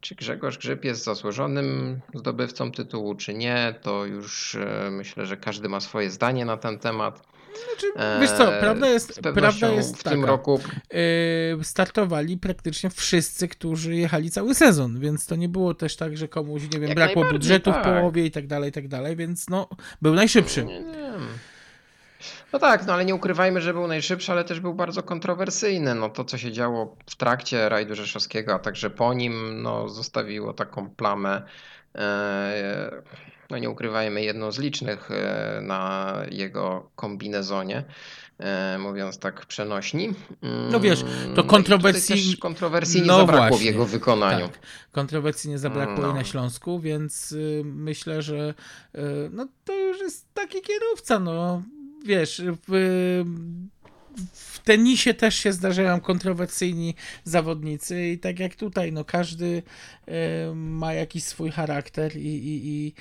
Czy Grzegorz Grzyb jest zasłużonym zdobywcą tytułu, czy nie, to już myślę, że każdy ma swoje zdanie na ten temat. Znaczy, wiesz co, prawda jest, prawda jest w taka. tym roku yy, startowali praktycznie wszyscy, którzy jechali cały sezon, więc to nie było też tak, że komuś, nie wiem, Jak brakło budżetu tak. w połowie i tak dalej, i tak dalej, więc no, był najszybszy. Nie, nie. No tak, no ale nie ukrywajmy, że był najszybszy, ale też był bardzo kontrowersyjny. No to, co się działo w trakcie rajdu rzeszowskiego, a także po nim, no zostawiło taką plamę. E, no nie ukrywajmy, jedną z licznych e, na jego kombinezonie e, mówiąc tak przenośni. No wiesz, to no kontrowersji... No kontrowersji nie no zabrakło właśnie, w jego wykonaniu. Tak. Kontrowersji nie zabrakło no. i na Śląsku, więc y, myślę, że y, no to już jest taki kierowca, no wiesz, w, tenisie też się zdarzają kontrowersyjni zawodnicy i tak jak tutaj, no każdy ma jakiś swój charakter i, i, i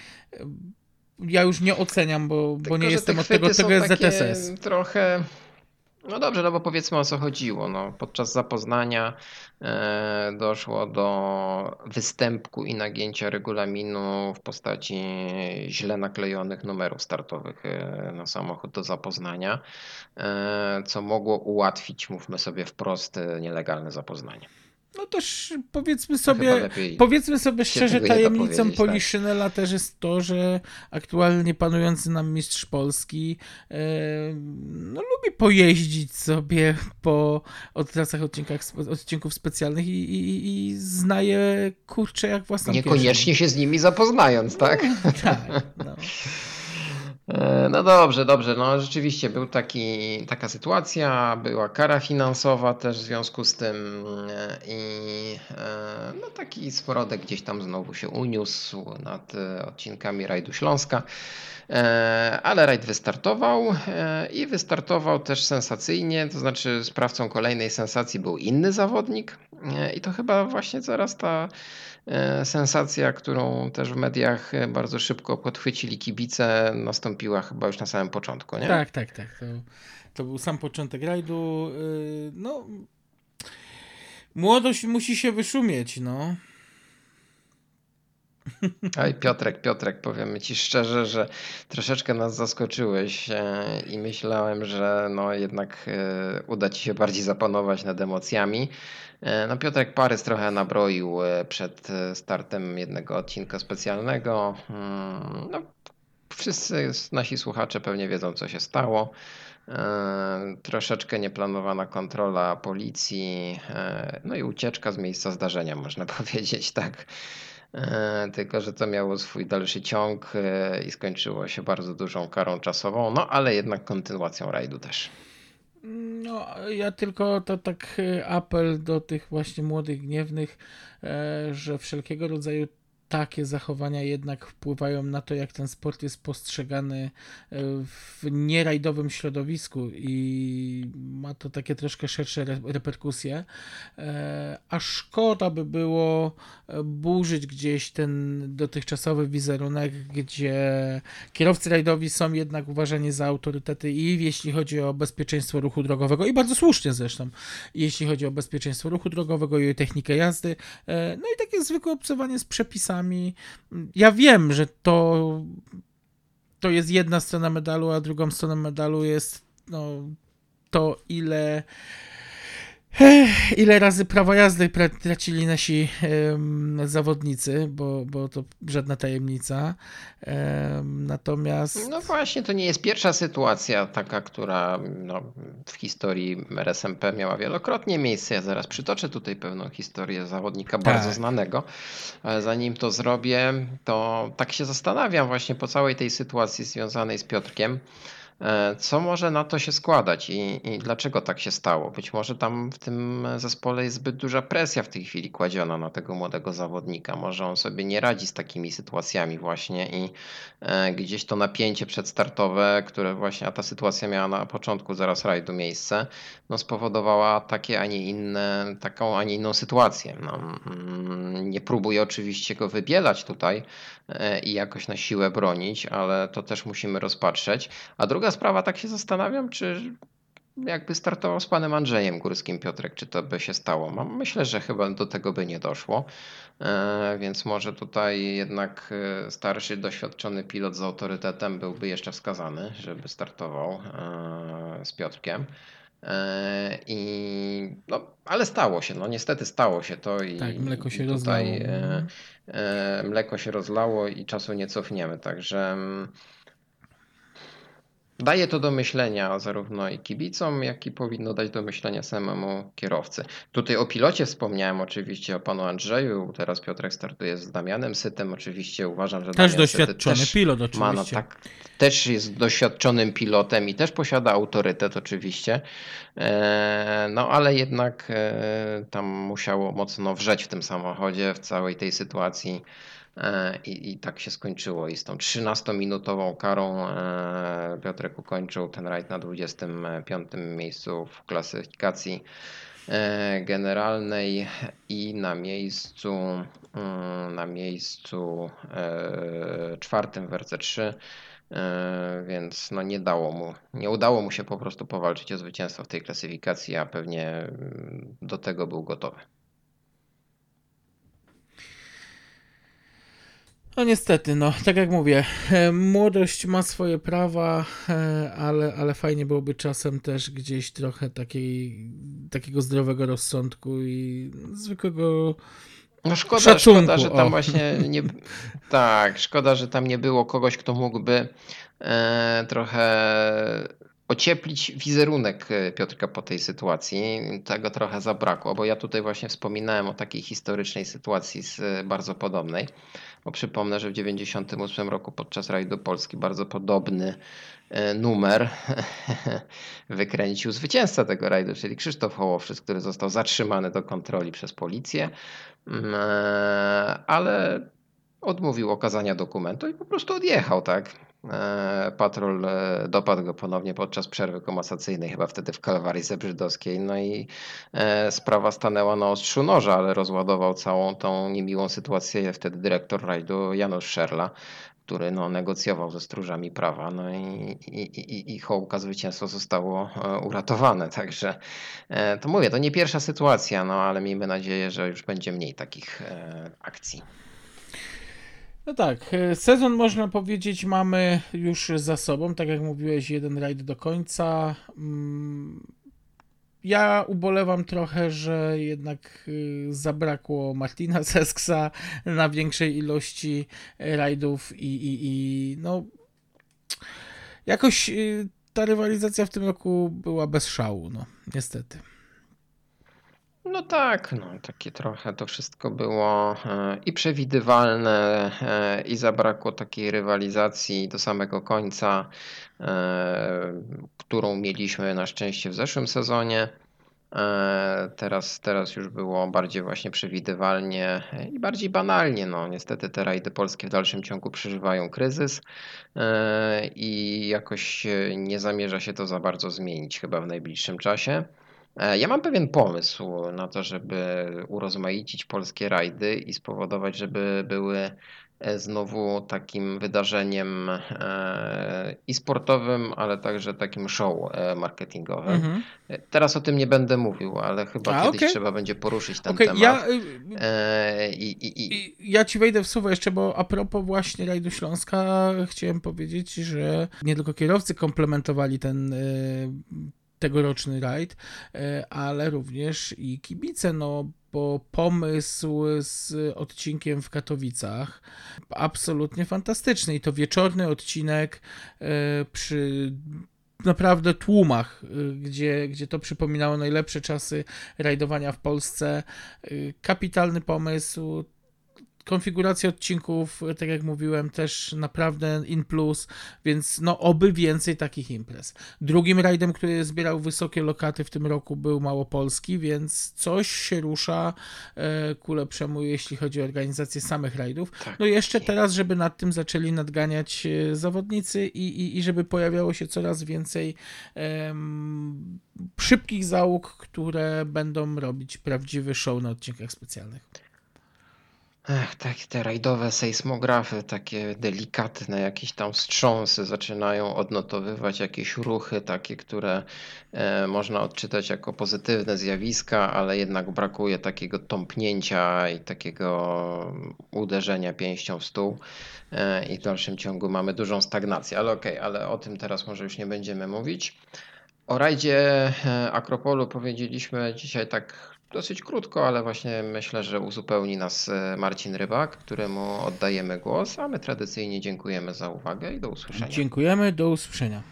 ja już nie oceniam, bo, Tylko, bo nie jestem od tego, tego jest ZSS. Trochę no dobrze, no bo powiedzmy o co chodziło. No, podczas zapoznania e, doszło do występku i nagięcia regulaminu w postaci źle naklejonych numerów startowych e, na samochód do zapoznania, e, co mogło ułatwić, mówmy sobie wprost, nielegalne zapoznanie. No też powiedzmy sobie, powiedzmy sobie szczerze, tajemnicą Poliszynela też jest to, że aktualnie panujący nam mistrz Polski e, no, lubi pojeździć sobie po trasach odcinkach, odcinków specjalnych i, i, i znaje kurczę jak własną Niekoniecznie się z nimi zapoznając, tak? No, tak, no. E, no dobrze, dobrze. No rzeczywiście był taki, taka sytuacja, była kara finansowa też w związku z tym e, i e, no taki sporodek gdzieś tam znowu się uniósł nad odcinkami rajdu Śląska. Ale rajd wystartował i wystartował też sensacyjnie, to znaczy sprawcą kolejnej sensacji był inny zawodnik i to chyba właśnie zaraz ta E, sensacja, którą też w mediach e, bardzo szybko podchwycili kibice, nastąpiła chyba już na samym początku, nie? Tak, tak, tak. To, to był sam początek rajdu. E, no, młodość musi się wyszumieć, no. Oj, Piotrek, Piotrek, powiemy ci szczerze, że troszeczkę nas zaskoczyłeś e, i myślałem, że no jednak e, uda ci się bardziej zapanować nad emocjami. E, no Piotrek Parys trochę nabroił przed startem jednego odcinka specjalnego. Mm, no, wszyscy nasi słuchacze pewnie wiedzą, co się stało. Troszeczkę nieplanowana kontrola policji, no i ucieczka z miejsca zdarzenia, można powiedzieć, tak. E, tylko że to miało swój dalszy ciąg e, i skończyło się bardzo dużą karą czasową, no ale jednak kontynuacją rajdu też. No, ja tylko to tak e, apel do tych właśnie młodych, gniewnych, że wszelkiego rodzaju takie zachowania jednak wpływają na to, jak ten sport jest postrzegany e, w nierajdowym środowisku i ma to takie troszkę szersze reperkusje. E, a szkoda by było e, burzyć gdzieś ten dotychczasowy wizerunek, gdzie kierowcy rajdowi są jednak uważani za autorytety i jeśli chodzi o bezpieczeństwo ruchu drogowego, i bardzo słusznie zresztą, jeśli chodzi o bezpieczeństwo ruchu drogowego i technikę jazdy, no i takie zwykłe obcowanie z przepisami, ja wiem, że to, to jest jedna strona medalu, a drugą stroną medalu jest no, to, ile Ile razy prawo jazdy tracili nasi zawodnicy, bo, bo to żadna tajemnica. Natomiast. No właśnie, to nie jest pierwsza sytuacja taka, która no, w historii RSMP miała wielokrotnie miejsce. Ja zaraz przytoczę tutaj pewną historię zawodnika tak. bardzo znanego. Ale zanim to zrobię, to tak się zastanawiam właśnie po całej tej sytuacji związanej z Piotrkiem. E, co może na to się składać i, i, dlaczego tak się stało? Być może tam w tym zespole jest zbyt duża presja w tej chwili kładziona na tego młodego zawodnika. Może on sobie nie radzi z takimi sytuacjami właśnie i e, gdzieś to napięcie przedstartowe, które właśnie, a ta sytuacja miała na początku zaraz rajdu miejsce, no spowodowała takie, a nie inne, taką, a nie inną sytuację. No, mm, nie próbuję oczywiście go wybielać tutaj i jakoś na siłę bronić, ale to też musimy rozpatrzeć. A druga sprawa, tak się zastanawiam, czy jakby startował z panem Andrzejem Górskim Piotrek, czy to by się stało? Myślę, że chyba do tego by nie doszło, e, więc może tutaj jednak e, starszy, doświadczony pilot z autorytetem byłby jeszcze wskazany, żeby startował e, z Piotrkiem. I, no, ale stało się, no niestety stało się to i tak, mleko się tutaj rozlało. Mleko się rozlało i czasu nie cofniemy, także mm, Daje to do myślenia zarówno i kibicom, jak i powinno dać do myślenia samemu kierowcy. Tutaj o pilocie wspomniałem oczywiście o panu Andrzeju, teraz Piotrek startuje z Damianem Sytem, oczywiście uważam, że też Damian doświadczony też pilot oczywiście. Ma, no, tak, też jest doświadczonym pilotem i też posiada autorytet oczywiście, e, no ale jednak e, tam musiało mocno wrzeć w tym samochodzie, w całej tej sytuacji I, I tak się skończyło. I z tą 13-minutową karą e, Piotrek ukończył ten rajd na 25 miejscu w klasyfikacji e, generalnej i na miejscu mm, na miejscu czwartym w RC3 więc no nie dało mu, nie udało mu się po prostu powalczyć o zwycięstwo w tej klasyfikacji, a pewnie mm, do tego był gotowy. No niestety, no tak jak mówię, e, młodość ma swoje prawa, e, ale, ale fajnie byłoby czasem też gdzieś trochę takiej, takiego zdrowego rozsądku i zwykłego no szkoda, szacunku. szkoda, że tam o. właśnie nie. Tak, szkoda, że tam nie było kogoś, kto mógłby e, trochę ocieplić wizerunek Piotrka po tej sytuacji. Tego trochę zabrakło, bo ja tutaj właśnie wspominałem o takiej historycznej sytuacji z bardzo podobnej. Bo przypomnę, że w 1998 roku podczas rajdu Polski bardzo podobny e, numer wykręcił zwycięzca tego rajdu, czyli Krzysztof Hołowszy, który został zatrzymany do kontroli przez policję, mm, e, ale odmówił okazania dokumentu i po prostu odjechał, tak? E, patrol e, dopadł go ponownie podczas przerwy komasacyjnej, chyba wtedy w Kalwarii Zebrzydowskiej. No i e, sprawa stanęła na ostrzu noża, ale rozładował całą tą niemiłą sytuację wtedy dyrektor rajdu Janusz Szerla, który no, negocjował ze stróżami prawa. No i, i, i, i hołka zwycięstwo zostało uratowane. Także to mówię, to nie pierwsza sytuacja, no ale miejmy nadzieję, że już będzie mniej takich akcji. No tak, e, sezon można powiedzieć mamy już za sobą, tak jak mówiłeś, jeden rajd do końca. Mm, ja ubolewam trochę, że jednak y, zabrakło Martina Sesksa na większej ilości rajdów i, i, i no jakoś y, ta rywalizacja w tym roku była bez szału, no niestety. No tak, no takie trochę to wszystko było e, i przewidywalne, e, i zabrakło takiej rywalizacji do samego końca, e, którą mieliśmy na szczęście w zeszłym sezonie. Teraz, teraz już było bardziej właśnie przewidywalnie i bardziej banalnie. No, niestety te rajdy polskie w dalszym ciągu przeżywają kryzys i jakoś nie zamierza się to za bardzo zmienić chyba w najbliższym czasie. E, ja mam pewien pomysł na to, żeby urozmaicić polskie rajdy i spowodować, żeby były e, znowu takim wydarzeniem e, i sportowym, ale także takim show marketingowym. Mhm. Teraz o tym nie będę mówił, ale chyba A, kiedyś okay. trzeba będzie poruszyć ten okay, temat. Ja, I, i, i... ja ci wejdę w słowo jeszcze, bo a propos właśnie rajdu Śląska chciałem powiedzieć, że nie tylko kierowcy komplementowali ten tegoroczny rajd, e, ale również i kibice, no bo pomysł z odcinkiem w Katowicach absolutnie fantastyczny i to wieczorny odcinek e, przy naprawdę tłumach, e, gdzie, gdzie to przypominało najlepsze czasy rajdowania w Polsce. Kapitalny pomysł, konfiguracja odcinków, tak jak mówiłem, też naprawdę in plus, więc no oby więcej takich imprez. Drugim rajdem, który zbierał wysokie lokaty w tym roku był Małopolski, więc coś się rusza e, ku lepszemu, jeśli chodzi o organizację samych rajdów. Tak. No i jeszcze teraz, żeby nad tym zaczęli nadganiać e, zawodnicy i, i, i żeby pojawiało się coraz więcej szybkich załóg, które będą robić prawdziwy show na odcinkach specjalnych. Ech, tak, te rajdowe sejsmografy, takie delikatne jakieś tam wstrząsy zaczynają odnotowywać jakieś ruchy takie, które e, można odczytać jako pozytywne zjawiska, ale jednak brakuje takiego tąpnięcia i takiego uderzenia pięścią w stół e, i w dalszym ciągu mamy dużą stagnację. Ale okej, ale o tym teraz może już nie będziemy mówić. O rajdzie e, Akropolu powiedzieliśmy dzisiaj tak dosyć krótko, ale właśnie myślę, że uzupełni nas e, Marcin Rybak, któremu oddajemy głos, a my tradycyjnie dziękujemy za uwagę i do usłyszenia. Dziękujemy, do usłyszenia.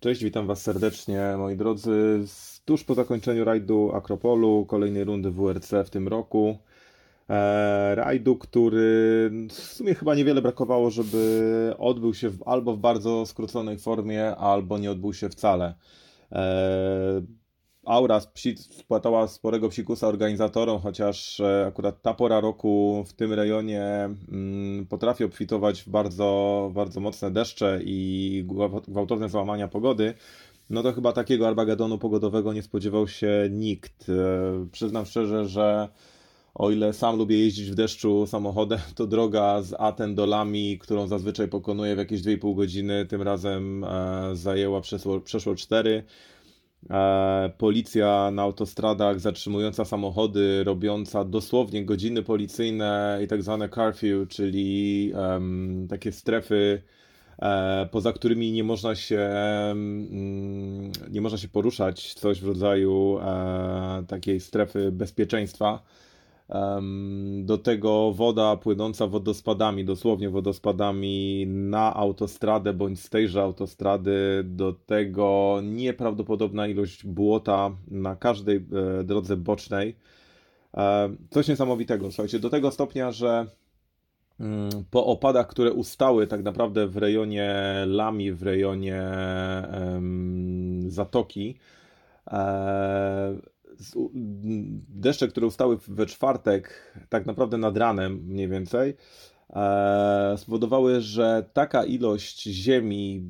Cześć, witam Was serdecznie, moi drodzy. Tuż po zakończeniu rajdu Akropolu, kolejnej rundy WRC w tym roku. E, rajdu, który w sumie chyba niewiele brakowało, żeby odbył się w, albo w bardzo skróconej formie, albo nie odbył się wcale. E, aura spłatała sporego psikusa organizatorom, chociaż e, akurat ta pora roku w tym rejonie mm, potrafi obfitować w bardzo, bardzo mocne deszcze i gwałtowne załamania pogody. No to chyba takiego Armagedonu pogodowego nie spodziewał się nikt. Przyznam szczerze, że o ile sam lubię jeździć w deszczu samochodem, to droga z Aten do Lami, którą zazwyczaj pokonuję w jakieś 2,5 godziny, tym razem e, zajęła przeszło, przeszło 4. E, policja na autostradach zatrzymująca samochody, robiąca dosłownie godziny policyjne i tak zwane curfew, czyli um, takie strefy, e, poza którymi nie można się um, nie można się poruszać, coś w rodzaju e, takiej strefy bezpieczeństwa. Do tego woda płynąca wodospadami, dosłownie wodospadami na autostradę bądź z tejże autostrady. Do tego nieprawdopodobna ilość błota na każdej e, drodze bocznej. Coś niesamowitego, słuchajcie, do tego stopnia, że mm, po opadach, które ustały tak naprawdę w rejonie Lami, w rejonie Zatoki, e, deszcze, które ustały we czwartek, tak naprawdę nad ranem mniej więcej, e, spowodowały, że taka ilość ziemi,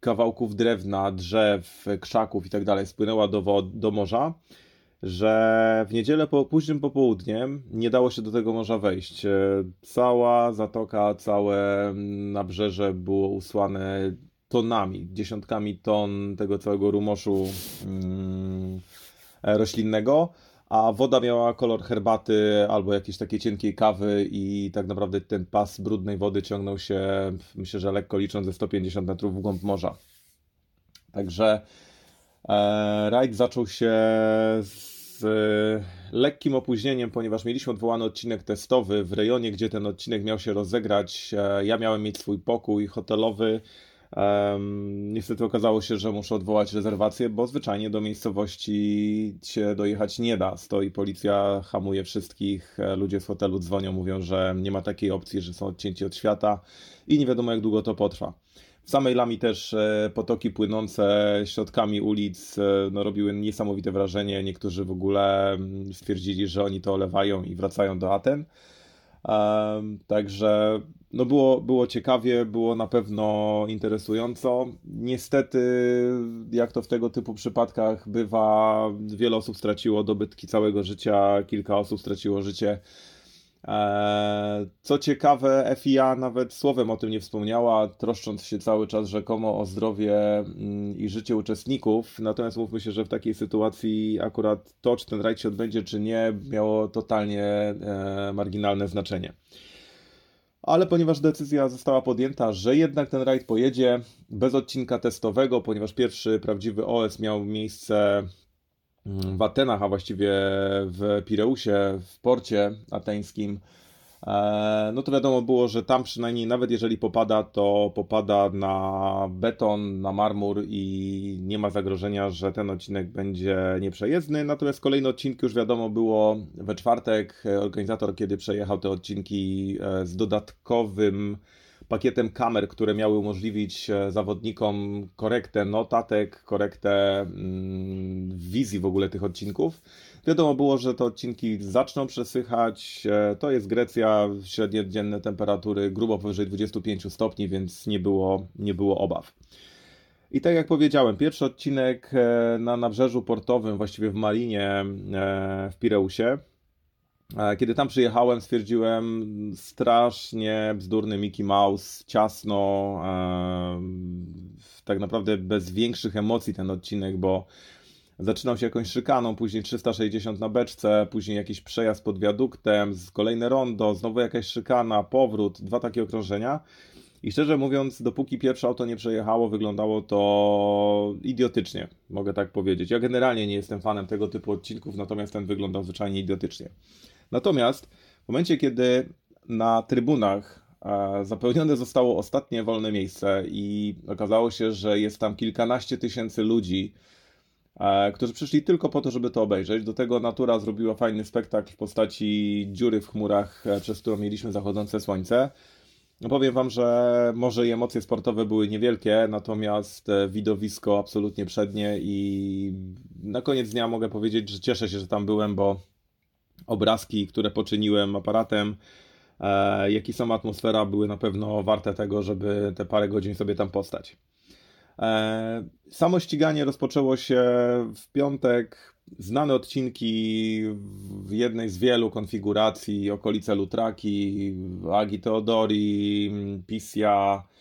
kawałków drewna, drzew, krzaków i tak dalej spłynęła do, do morza, że w niedzielę po późnym popołudniem nie dało się do tego morza wejść. E, cała zatoka, całe nabrzeże było usłane tonami, dziesiątkami ton tego całego rumoszu. Mm, E, roślinnego, a woda miała kolor herbaty albo jakiejś takiej cienkiej kawy i tak naprawdę ten pas brudnej wody ciągnął się, myślę, że lekko licząc ze 150 metrów w głąb morza. Także e, rajd zaczął się z lekkim opóźnieniem, ponieważ mieliśmy odwołany odcinek testowy w rejonie, gdzie ten odcinek miał się rozegrać. E, ja miałem mieć swój pokój hotelowy Um, niestety okazało się, że muszę odwołać rezerwację, bo zwyczajnie do miejscowości się dojechać nie da. Stoi policja, hamuje wszystkich, e, ludzie z hotelu dzwonią, mówią, że nie ma takiej opcji, że są odcięci od świata i nie wiadomo jak długo to potrwa. W samej Lami też e, potoki płynące środkami ulic e, no, robiły niesamowite wrażenie. Niektórzy w ogóle mm, stwierdzili, że oni to olewają i wracają do Aten. Także no było, było ciekawie, było na pewno interesująco. Niestety, jak to w tego typu przypadkach bywa, wiele osób straciło dobytki całego życia, kilka osób straciło życie. E, co ciekawe, FIA nawet słowem o tym nie wspomniała, troszcząc się cały czas rzekomo o zdrowie mm, i życie uczestników. Natomiast mówmy się, że w takiej sytuacji akurat to, czy ten rajd się odbędzie, czy nie, miało totalnie e, marginalne znaczenie. Ale ponieważ decyzja została podjęta, że jednak ten rajd pojedzie bez odcinka testowego, ponieważ pierwszy prawdziwy OS miał miejsce w Atenach, a właściwie w Pireusie, w porcie ateńskim, e, no to wiadomo było, że tam przynajmniej nawet jeżeli popada, to popada na beton, na marmur i nie ma zagrożenia, że ten odcinek będzie nieprzejezdny. Natomiast kolejne odcinki już wiadomo było we czwartek. Organizator, kiedy przejechał te odcinki e, z dodatkowym pakietem kamer, które miały umożliwić e, zawodnikom korektę notatek, korektę mm, wizji w ogóle tych odcinków. Wiadomo było, że te odcinki zaczną przesychać. E, to jest Grecja, średnie dzienne temperatury grubo powyżej 25 stopni, więc nie było, nie było obaw. I tak jak powiedziałem, pierwszy odcinek e, na nabrzeżu portowym, właściwie w Marinie w Pireusie, kiedy tam przyjechałem, stwierdziłem strasznie bzdurny Mickey Mouse, ciasno, tak naprawdę bez większych emocji ten odcinek, bo zaczynał się jakąś szykaną, później 360 na beczce, później jakiś przejazd pod wiaduktem, kolejne rondo, znowu jakaś szykana, powrót, dwa takie okrążenia. I szczerze mówiąc, dopóki pierwsze auto nie przejechało, wyglądało to idiotycznie, mogę tak powiedzieć. Ja generalnie nie jestem fanem tego typu odcinków, natomiast ten wyglądał zwyczajnie idiotycznie. Natomiast w momencie, kiedy na trybunach e, zapełnione zostało ostatnie wolne miejsce i okazało się, że jest tam kilkanaście tysięcy ludzi, e, którzy przyszli tylko po to, żeby to obejrzeć. Do tego natura zrobiła fajny spektakl w postaci dziury w chmurach, e, przez którą mieliśmy zachodzące słońce. Powiem Wam, że może i emocje sportowe były niewielkie, natomiast widowisko absolutnie przednie i na koniec dnia mogę powiedzieć, że cieszę się, że tam byłem, bo obrazki, które poczyniłem aparatem, e, jak i sama atmosfera były na pewno warte tego, żeby te parę godzin sobie tam postać. E, samo ściganie rozpoczęło się w piątek. Znane odcinki w jednej z wielu konfiguracji, okolice Lutraki, Agi Teodori, Pisia, e,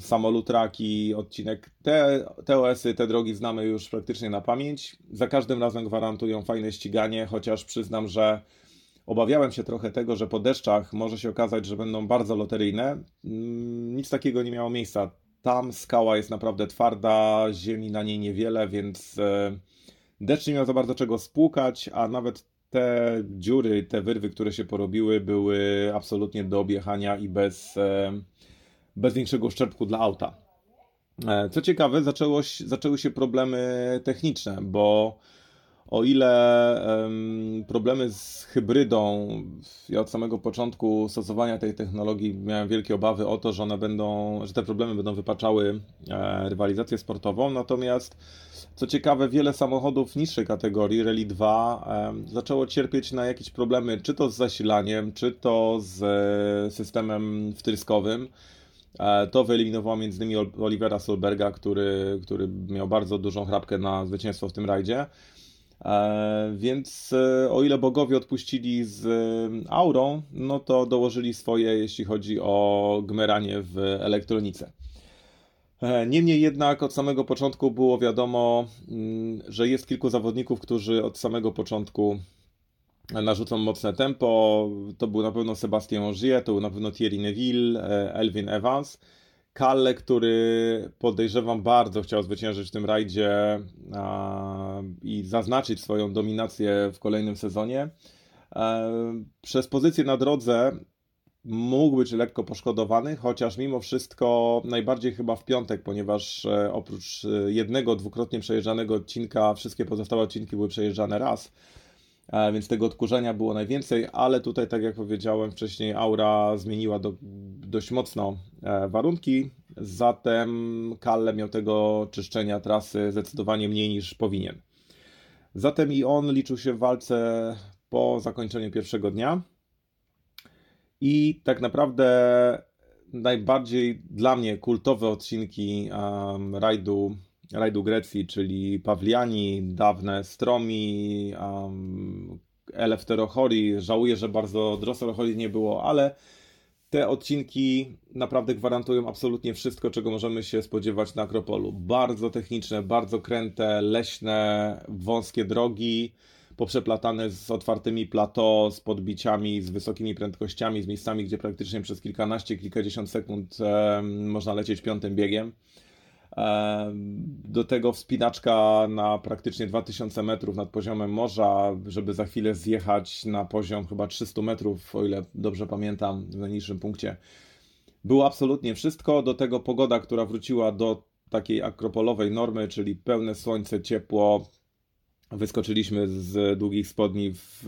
samolutraki, odcinek. Te, te OS-y, te drogi znamy już praktycznie na pamięć. Za każdym razem gwarantują fajne ściganie, chociaż przyznam, że obawiałem się trochę tego, że po deszczach może się okazać, że będą bardzo loteryjne. Mm, nic takiego nie miało miejsca. Tam skała jest naprawdę twarda, ziemi na niej niewiele, więc e, deszcz nie miał za bardzo czego spłukać, a nawet te dziury, te wyrwy, które się porobiły, były absolutnie do objechania i bez e, bez większego uszczerbku dla auta. E, co ciekawe, zaczęło, zaczęły się problemy techniczne, bo o ile um, problemy z hybrydą, ja od samego początku stosowania tej technologii miałem wielkie obawy o to, że one będą, że te problemy będą wypaczały e, rywalizację sportową, natomiast co ciekawe, wiele samochodów niższej kategorii, Rally 2, e, zaczęło cierpieć na jakieś problemy, czy to z zasilaniem, czy to z e, systemem wtryskowym. E, to wyeliminowało innymi Olivera Solberga, który, który miał bardzo dużą chrapkę na zwycięstwo w tym rajdzie. E, więc e, o ile bogowie odpuścili z aurą, no to dołożyli swoje, jeśli chodzi o gmeranie w elektronice. Niemniej jednak od samego początku było wiadomo, mm, że jest kilku zawodników, którzy od samego początku narzucą mocne tempo. To był na pewno Sebastien Ogier, to był na pewno Thierry Neville, e, Elvin Evans. Kalle, który podejrzewam bardzo chciał zwyciężyć w tym rajdzie a, i zaznaczyć swoją dominację w kolejnym sezonie. E, przez pozycję na drodze mógł być lekko poszkodowany, chociaż mimo wszystko najbardziej chyba w piątek, ponieważ e, oprócz e, jednego dwukrotnie przejeżdżanego odcinka, wszystkie pozostałe odcinki były przejeżdżane raz, więc tego odkurzenia było najwięcej, ale tutaj, tak jak powiedziałem wcześniej, Aura zmieniła do, dość mocno warunki, zatem Kalle miał tego czyszczenia trasy zdecydowanie mniej niż powinien. Zatem i on liczył się w walce po zakończeniu pierwszego dnia. I tak naprawdę najbardziej dla mnie kultowe odcinki um, rajdu, rajdu Grecji, czyli Pawliani, dawne Stromi, um, Eleftherochori. Żałuję, że bardzo Drosselchori nie było, ale te odcinki naprawdę gwarantują absolutnie wszystko, czego możemy się spodziewać na Akropolu. Bardzo techniczne, bardzo kręte, leśne, wąskie drogi poprzeplatane z otwartymi plateau, z podbiciami, z wysokimi prędkościami, z miejscami, gdzie praktycznie przez kilkanaście, kilkadziesiąt sekund e, można lecieć piątym biegiem. E, do tego wspinaczka na praktycznie 2000 metrów nad poziomem morza, żeby za chwilę zjechać na poziom chyba 300 metrów, o ile dobrze pamiętam, w najniższym punkcie. Było absolutnie wszystko. Do tego pogoda, która wróciła do takiej akropolowej normy, czyli pełne słońce, ciepło, Wyskoczyliśmy z długich spodni w,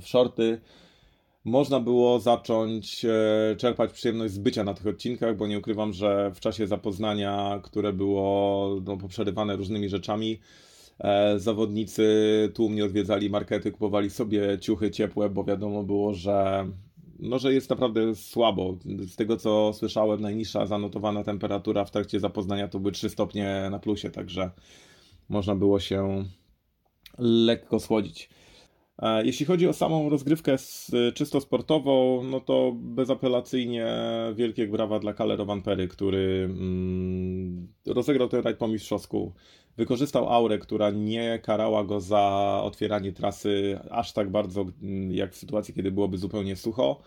w shorty. Można było zacząć e, czerpać przyjemność z bycia na tych odcinkach, bo nie ukrywam, że w czasie zapoznania, które było no, poprzerywane różnymi rzeczami, e, zawodnicy tłumnie odwiedzali markety, kupowali sobie ciuchy ciepłe, bo wiadomo było, że no, że jest naprawdę słabo. Z tego co słyszałem, najniższa zanotowana temperatura w trakcie zapoznania to były 3 stopnie na plusie, także można było się lekko słodzić. E, jeśli chodzi o samą rozgrywkę czysto sportową, no to bezapelacyjnie wielkie brawa dla Kalero Vanpery, który mm, rozegrał ten rajd po mistrzowsku. Wykorzystał aurę, która nie karała go za otwieranie trasy aż tak bardzo, mm, jak w sytuacji, kiedy byłoby zupełnie sucho.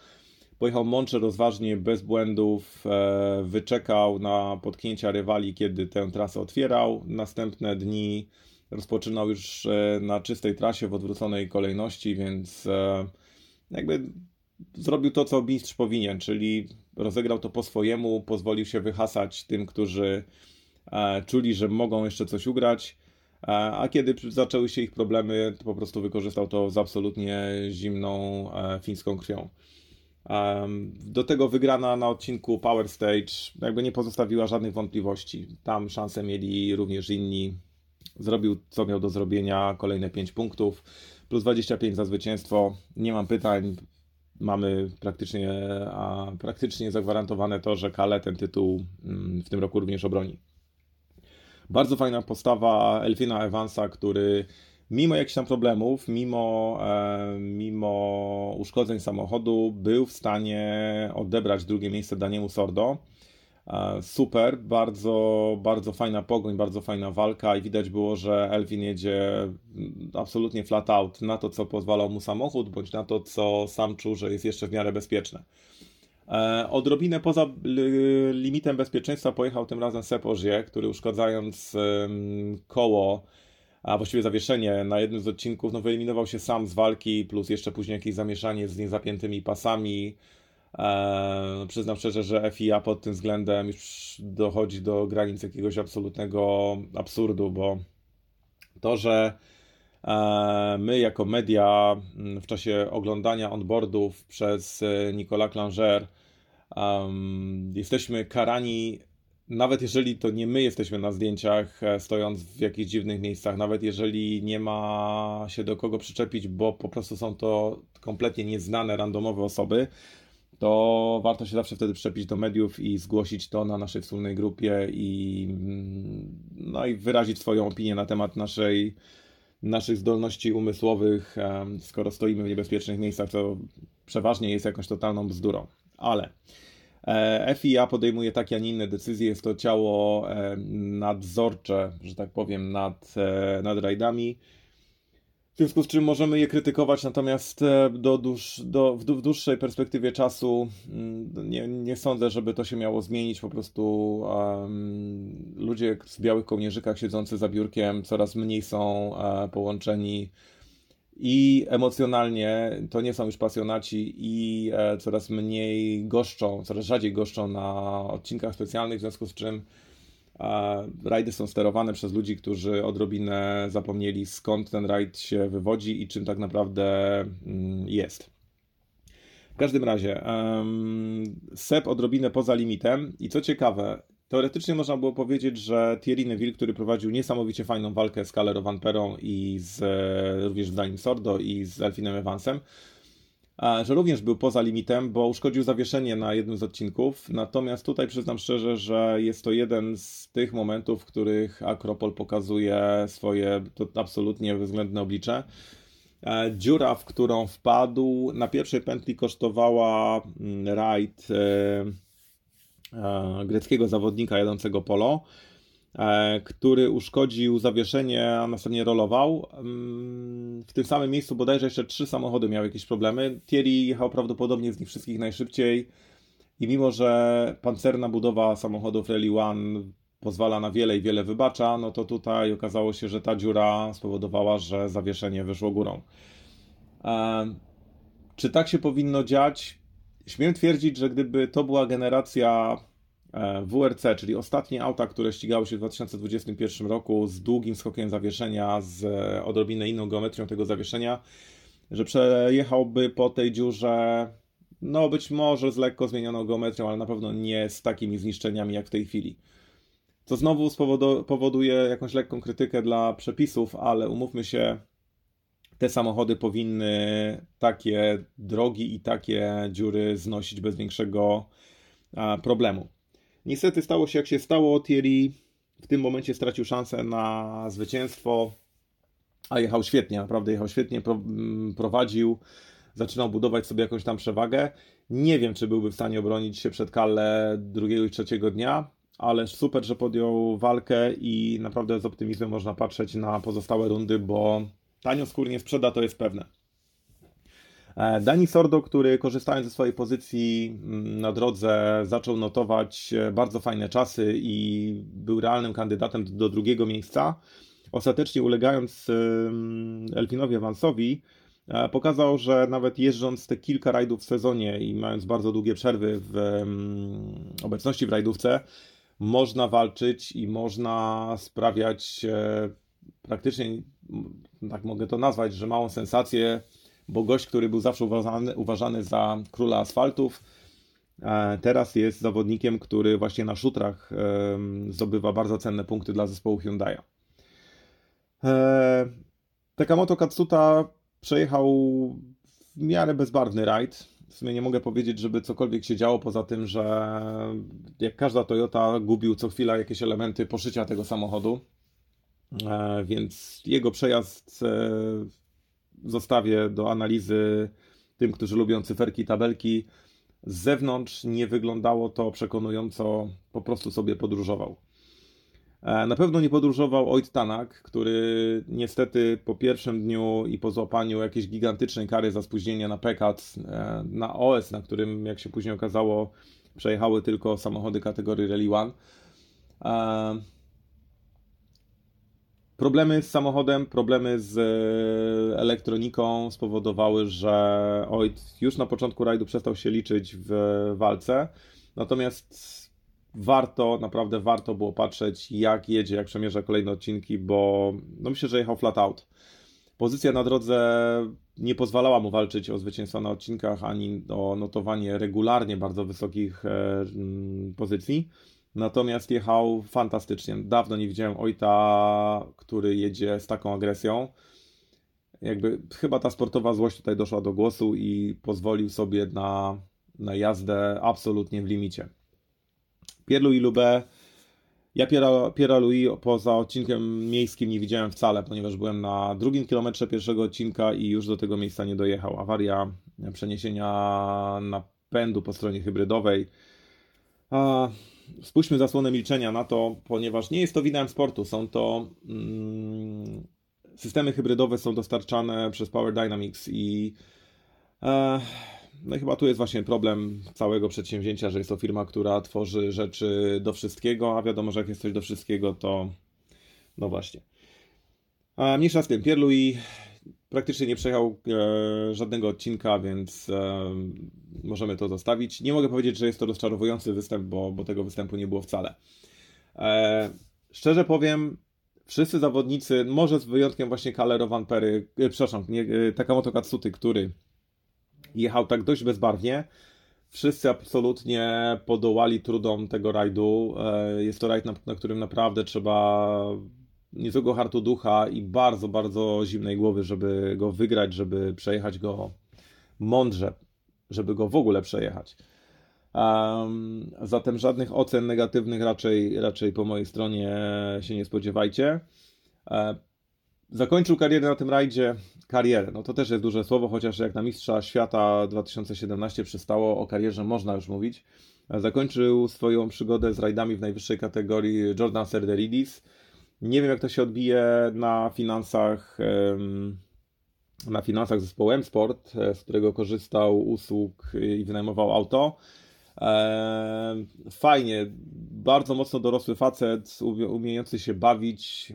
Pojechał mącze rozważnie, bez błędów, e, wyczekał na potknięcia rywali, kiedy tę trasę otwierał. Następne dni rozpoczynał już e, na czystej trasie w odwróconej kolejności, więc e, jakby zrobił to, co mistrz powinien, czyli rozegrał to po swojemu, pozwolił się wyhasać tym, którzy czuli, że mogą jeszcze coś ugrać. A kiedy zaczęły się ich problemy, to po prostu wykorzystał to z absolutnie zimną fińską krwią. Do tego wygrana na odcinku Power Stage jakby nie pozostawiła żadnych wątpliwości. Tam szanse mieli również inni. Zrobił co miał do zrobienia, kolejne 5 punktów, plus 25 za zwycięstwo. Nie mam pytań. Mamy praktycznie, a praktycznie zagwarantowane to, że Kale ten tytuł mm, w tym roku również obroni. Bardzo fajna postawa Elfina Evansa, który mimo jakichś tam problemów, mimo, e, mimo uszkodzeń samochodu, był w stanie odebrać drugie miejsce Daniemu Sordo. E, super, bardzo, bardzo fajna pogoń, bardzo fajna walka i widać było, że Elvin jedzie absolutnie flat out na to, co pozwalał mu samochód, bądź na to, co sam czuł, że jest jeszcze w miarę bezpieczne. E, odrobinę poza limitem bezpieczeństwa pojechał tym razem Sepozie, który uszkadzając koło a właściwie zawieszenie na jednym z odcinków, no wyeliminował się sam z walki, plus jeszcze później jakieś zamieszanie z niezapiętymi pasami. Eee, przyznam szczerze, że FIA pod tym względem już dochodzi do granic jakiegoś absolutnego absurdu, bo to, że e, my jako media mm, w czasie oglądania onboardów przez e, Nicolas Clanger jesteśmy karani nawet jeżeli to nie my jesteśmy na zdjęciach, e, stojąc w jakichś dziwnych miejscach, nawet jeżeli nie ma się do kogo przyczepić, bo po prostu są to kompletnie nieznane, randomowe osoby, to warto się zawsze wtedy przyczepić do mediów i zgłosić to na naszej wspólnej grupie i, mm, no i wyrazić swoją opinię na temat naszej, naszych zdolności umysłowych, skoro stoimy w niebezpiecznych miejscach, co przeważnie jest jakąś totalną bzdurą. Ale E, FIA podejmuje takie, a nie inne decyzje. Jest to ciało nadzorcze, że tak powiem, nad, e, nad rajdami. W związku z czym możemy je krytykować, natomiast do, dłuż, do, w, dłuższej perspektywie czasu mm, nie, nie sądzę, żeby to się miało zmienić. Po prostu um, ludzie w białych kołnierzykach siedzący za biurkiem coraz mniej są uh, połączeni i emocjonalnie to nie są już pasjonaci i e, coraz mniej goszczą, coraz rzadziej goszczą na odcinkach specjalnych, w związku z czym e, rajdy są sterowane przez ludzi, którzy odrobinę zapomnieli skąd ten rajd się wywodzi i czym tak naprawdę mm, jest. W każdym razie, SEP odrobinę poza limitem i co ciekawe, Teoretycznie można było powiedzieć, że Thierry Neville, który prowadził niesamowicie fajną walkę z Calero Van Perą i z, e, również z Danim Sordo i z Elfinem Evansem, że również był poza limitem, bo uszkodził zawieszenie na jednym z odcinków. Natomiast tutaj przyznam szczerze, że jest to jeden z tych momentów, w których Akropol pokazuje swoje absolutnie bezwzględne oblicze. E, dziura, w którą wpadł, na pierwszej pętli kosztowała mm, rajd E, greckiego zawodnika jadącego polo, e, który uszkodził zawieszenie, a następnie rolował. Mm, w tym samym miejscu bodajże jeszcze trzy samochody miały jakieś problemy. Thierry jechał prawdopodobnie z nich wszystkich najszybciej i mimo, że pancerna budowa samochodów Rally One pozwala na wiele i wiele wybacza, no to tutaj okazało się, że ta dziura spowodowała, że zawieszenie wyszło górą. E, czy tak się powinno dziać? Śmiem twierdzić, że gdyby to była generacja e, WRC, czyli ostatnie auta, które ścigały się w 2021 roku z długim skokiem zawieszenia, z e, odrobinę inną geometrią tego zawieszenia, że przejechałby po tej dziurze, no być może z lekko zmienioną geometrią, ale na pewno nie z takimi zniszczeniami jak w tej chwili. To znowu powoduje jakąś lekką krytykę dla przepisów, ale umówmy się, te samochody powinny takie drogi i takie dziury znosić bez większego problemu. Niestety stało się jak się stało. Thierry w tym momencie stracił szansę na zwycięstwo, a jechał świetnie, naprawdę jechał świetnie, mm, prowadził, zaczynał budować sobie jakąś tam przewagę. Nie wiem, czy byłby w stanie obronić się przed Kalle drugiego i trzeciego dnia, ale super, że podjął walkę i naprawdę z optymizmem można patrzeć na pozostałe rundy, bo tanio skórnie sprzeda, to jest pewne. E, Dani Sordo, który korzystając ze swojej pozycji mm, na drodze zaczął notować e, bardzo fajne czasy i był realnym kandydatem do drugiego miejsca, ostatecznie ulegając Elfinowi Evansowi, e, pokazał, że nawet jeżdżąc te kilka rajdów w sezonie i mając bardzo długie przerwy w obecności w rajdówce, można walczyć i można sprawiać praktycznie tak mogę to nazwać, że małą sensację, bo gość, który był zawsze uważany, uważany za króla asfaltów, e, teraz jest zawodnikiem, który właśnie na szutrach zdobywa bardzo cenne punkty dla zespołu Hyundai'a. E, Takamoto Katsuta przejechał w miarę bezbarwny rajd. W sumie nie mogę powiedzieć, żeby cokolwiek się działo, poza tym, że jak każda Toyota gubił co chwila jakieś elementy poszycia tego samochodu. E, więc jego przejazd e, zostawię do analizy tym, którzy lubią cyferki i tabelki. Z zewnątrz nie wyglądało to przekonująco, po prostu sobie podróżował. E, na pewno nie podróżował Oit Tanak, który niestety po pierwszym dniu i po złapaniu jakiejś gigantycznej kary za spóźnienie na PECAT, na OS, na którym, jak się później okazało, przejechały tylko samochody kategorii Rally One. Problemy z samochodem, problemy z e, elektroniką spowodowały, że Oit już na początku rajdu przestał się liczyć w walce. Natomiast warto, naprawdę warto było patrzeć, jak jedzie, jak przemierza kolejne odcinki, bo no myślę, że jechał flat out. Pozycja na drodze nie pozwalała mu walczyć o zwycięstwo na odcinkach ani o notowanie regularnie bardzo wysokich e, pozycji. Natomiast jechał fantastycznie. Dawno nie widziałem Ojta, który jedzie z taką agresją. Jakby chyba ta sportowa złość tutaj doszła do głosu i pozwolił sobie na, na jazdę absolutnie w limicie. Pierlu i Lubę. Ja Piera, Piera Louis poza odcinkiem miejskim nie widziałem wcale, ponieważ byłem na drugim kilometrze pierwszego odcinka i już do tego miejsca nie dojechał. Awaria przeniesienia napędu po stronie hybrydowej A, spójrzmy zasłonę milczenia na to, ponieważ nie jest to winem sportu. Są to mm, systemy hybrydowe są dostarczane przez Power Dynamics i e, no chyba tu jest właśnie problem całego przedsięwzięcia, że jest to firma, która tworzy rzeczy do wszystkiego, a wiadomo, że jak jest coś do wszystkiego, to no właśnie. A mniejsza z tym, Pierre-Louis praktycznie nie przejechał e, żadnego odcinka, więc e, możemy to zostawić. Nie mogę powiedzieć, że jest to rozczarowujący występ, bo, bo tego występu nie było wcale. E, szczerze powiem, wszyscy zawodnicy, może z wyjątkiem właśnie Kalero Van Pery, e, przepraszam, nie, e, Takamoto Katsuty, który jechał tak dość bezbarwnie, wszyscy absolutnie podołali trudom tego rajdu. E, jest to rajd, na, na którym naprawdę trzeba niezłego hartu ducha i bardzo, bardzo zimnej głowy, żeby go wygrać, żeby przejechać go mądrze, żeby go w ogóle przejechać. Um, zatem żadnych ocen negatywnych raczej, raczej po mojej stronie się nie spodziewajcie. E, zakończył karierę na tym rajdzie. Karierę, no to też jest duże słowo, chociaż jak na Mistrza Świata 2017 przystało, o karierze można już mówić. E, zakończył swoją przygodę z rajdami w najwyższej kategorii Jordan Serderidis. Nie wiem, jak to się odbije na finansach, na finansach zespołu M-Sport, e, z którego korzystał usług i wynajmował auto. Fajnie, bardzo mocno dorosły facet, umiejący się bawić,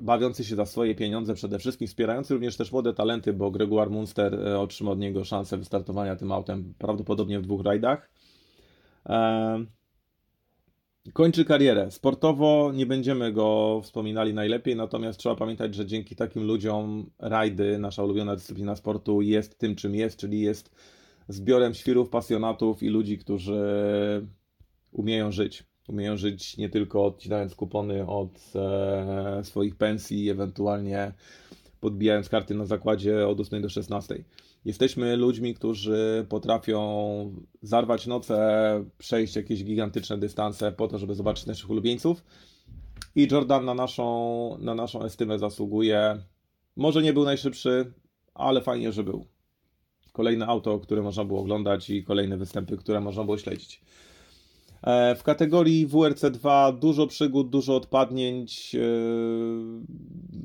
bawiący się za swoje pieniądze przede wszystkim, wspierający również też młode talenty, bo Gregoire Munster e, otrzymał od niego szansę wystartowania tym autem prawdopodobnie w dwóch rajdach. Kończy karierę. Sportowo nie będziemy go wspominali najlepiej, natomiast trzeba pamiętać, że dzięki takim ludziom rajdy, nasza ulubiona dyscyplina sportu, jest tym, czym jest, czyli jest zbiorem świrów, pasjonatów i ludzi, którzy umieją żyć. Umieją żyć nie tylko odcinając kupony od e, swoich pensji, ewentualnie podbijając karty na zakładzie od 8 do 16. Jesteśmy ludźmi, którzy potrafią zarwać noce, przejść jakieś gigantyczne dystanse po to, żeby zobaczyć naszych ulubieńców. I Jordan na naszą, na naszą estymę zasługuje. Może nie był najszybszy, ale fajnie, że był. Kolejne auto, które można było oglądać i kolejne występy, które można było śledzić. E, w kategorii WRC2 dużo przygód, dużo odpadnięć. E,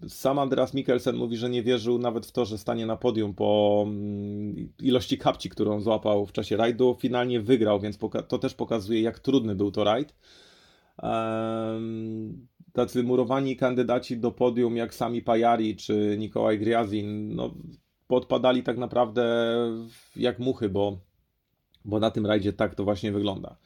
sam Andreas Mikkelsen mówi, że nie wierzył nawet w to, że stanie na podium po mm, ilości kapci, którą złapał w czasie rajdu. Finalnie wygrał, więc to też pokazuje, jak trudny był to rajd. Tacy murowani kandydaci do podium, jak Sami Pajari czy Nikołaj Griazin, no, podpadali tak naprawdę jak muchy, bo, bo na tym rajdzie tak to właśnie wygląda.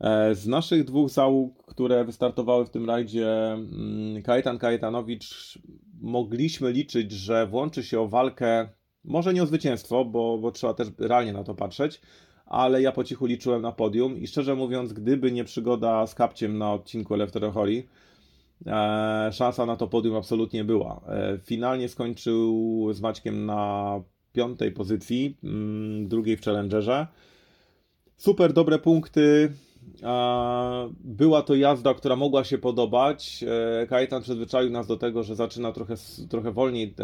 E, z naszych dwóch załóg, które wystartowały w tym rajdzie, mm, Kajetan Kajetanowicz, mogliśmy liczyć, że włączy się o walkę, może nie o zwycięstwo, bo, bo trzeba też realnie na to patrzeć, ale ja po cichu liczyłem na podium i szczerze mówiąc, gdyby nie przygoda z kapciem na odcinku Eleftherochori, e, szansa na to podium absolutnie była. E, finalnie skończył z Maćkiem na piątej pozycji, mm, drugiej w Challengerze. Super dobre punkty, była to jazda, która mogła się podobać. E, Kajetan przyzwyczaił nas do tego, że zaczyna trochę, trochę wolniej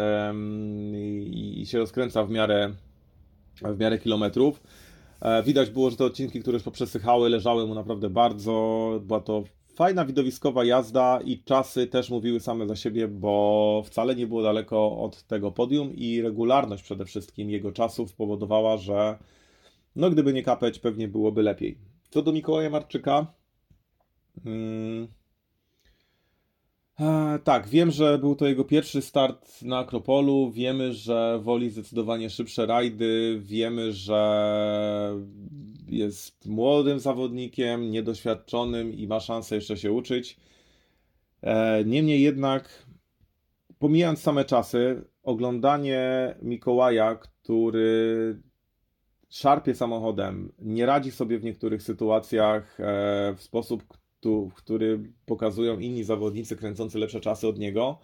i się rozkręca w miarę, w miarę kilometrów. E, widać było, że te odcinki, które już poprzesychały, leżały mu naprawdę bardzo. Była to fajna widowiskowa jazda i czasy też mówiły same za siebie, bo wcale nie było daleko od tego podium i regularność przede wszystkim jego czasów powodowała, że no gdyby nie kapeć, pewnie byłoby lepiej. Co do Mikołaja Marczyka. Hmm. E, tak, wiem, że był to jego pierwszy start na Akropolu. Wiemy, że woli zdecydowanie szybsze rajdy. Wiemy, że jest młodym zawodnikiem, niedoświadczonym i ma szansę jeszcze się uczyć. E, niemniej jednak, pomijając same czasy, oglądanie Mikołaja, który szarpie samochodem, nie radzi sobie w niektórych sytuacjach e, w sposób, który pokazują inni zawodnicy kręcący lepsze czasy od niego,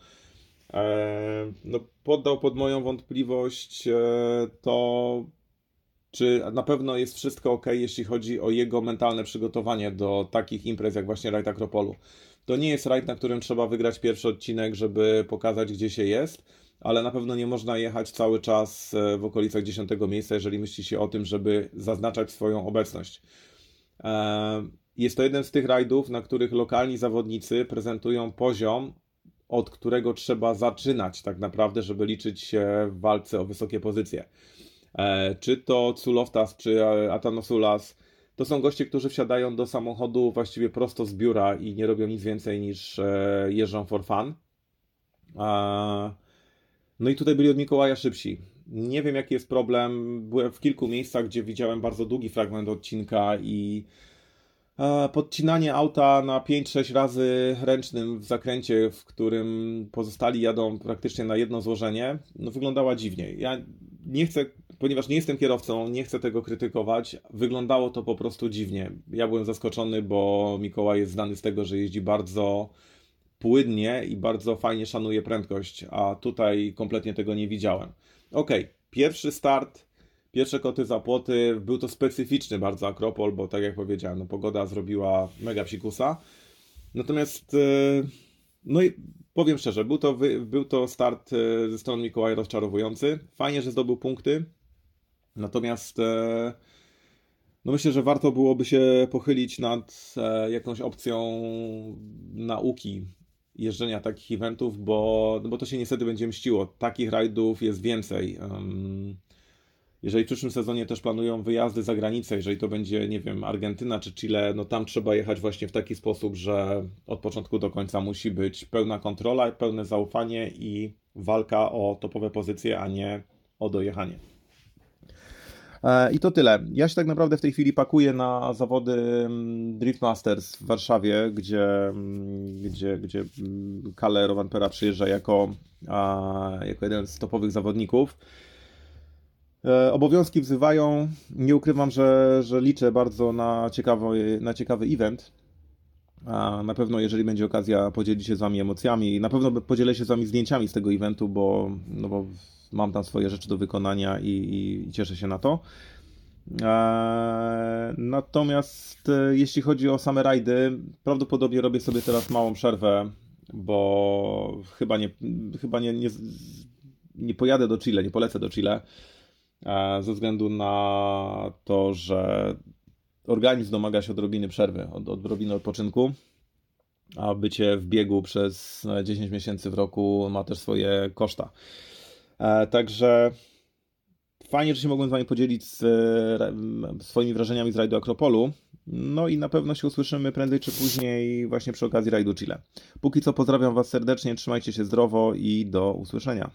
e, no, poddał pod moją wątpliwość e, to, czy na pewno jest wszystko ok, jeśli chodzi o jego mentalne przygotowanie do takich imprez jak właśnie Rajd Akropolu. To nie jest rajd, na którym trzeba wygrać pierwszy odcinek, żeby pokazać, gdzie się jest ale na pewno nie można jechać cały czas e, w okolicach 10 miejsca, jeżeli myśli się o tym, żeby zaznaczać swoją obecność. E, jest to jeden z tych rajdów, na których lokalni zawodnicy prezentują poziom, od którego trzeba zaczynać tak naprawdę, żeby liczyć się w walce o wysokie pozycje. E, czy to Culoftas, czy Atanosulas, to są goście, którzy wsiadają do samochodu właściwie prosto z biura i nie robią nic więcej niż jeżdżą for fun. No i tutaj byli od Mikołaja szybsi. Nie wiem, jaki jest problem. Byłem w kilku miejscach, gdzie widziałem bardzo długi fragment odcinka i e, podcinanie auta na 5-6 razy ręcznym w zakręcie, w którym pozostali jadą praktycznie na jedno złożenie, no wyglądała dziwnie. Ja nie chcę, ponieważ nie jestem kierowcą, nie chcę tego krytykować. Wyglądało to po prostu dziwnie. Ja byłem zaskoczony, bo Mikołaj jest znany z tego, że jeździ bardzo płynnie i bardzo fajnie szanuje prędkość, a tutaj kompletnie tego nie widziałem. Ok, pierwszy start, pierwsze koty za płoty, był to specyficzny bardzo Akropol, bo tak jak powiedziałem, no, pogoda zrobiła mega psikusa. Natomiast, e, no i powiem szczerze, był to, był to start e, ze strony Mikołaja rozczarowujący. Fajnie, że zdobył punkty, natomiast e, no myślę, że warto byłoby się pochylić nad jakąś opcją nauki jeżdżenia takich eventów, bo, no bo to się niestety będzie mściło. Takich rajdów jest więcej. jeżeli w przyszłym sezonie też planują wyjazdy za granicę, jeżeli to będzie, nie wiem, Argentyna czy Chile, no tam trzeba jechać właśnie w taki sposób, że od początku do końca musi być pełna kontrola, pełne zaufanie i walka o topowe pozycje, a nie o dojechanie. E, I to tyle. Ja się tak naprawdę w tej chwili pakuję na zawody mm, Drift Masters w Warszawie, gdzie, mm, gdzie, gdzie mm, Kalle Rovanpera przyjeżdża jako, jako jeden z topowych zawodników. E, obowiązki wzywają. Nie ukrywam, że, że liczę bardzo na ciekawy, na ciekawy event. A na pewno, jeżeli będzie okazja podzielić się z Wami emocjami, na pewno podzielę się z Wami zdjęciami z tego eventu, bo, no bo mam tam swoje rzeczy do wykonania i, i, i cieszę się na to. Eee, natomiast e, jeśli chodzi o same rajdy, prawdopodobnie robię sobie teraz małą przerwę, bo chyba nie, chyba nie, nie, nie pojadę do Chile, nie polecę do Chile, e, ze względu na to, że organizm domaga się odrobiny przerwy, od, odrobiny odpoczynku, a bycie w biegu przez 10 miesięcy w roku ma też swoje koszta. E, także fajnie, że się mogłem z Wami podzielić z, swoimi wrażeniami z rajdu Akropolu. No i na pewno się usłyszymy prędzej czy później właśnie przy okazji rajdu Chile. Póki co pozdrawiam Was serdecznie, trzymajcie się zdrowo i do usłyszenia.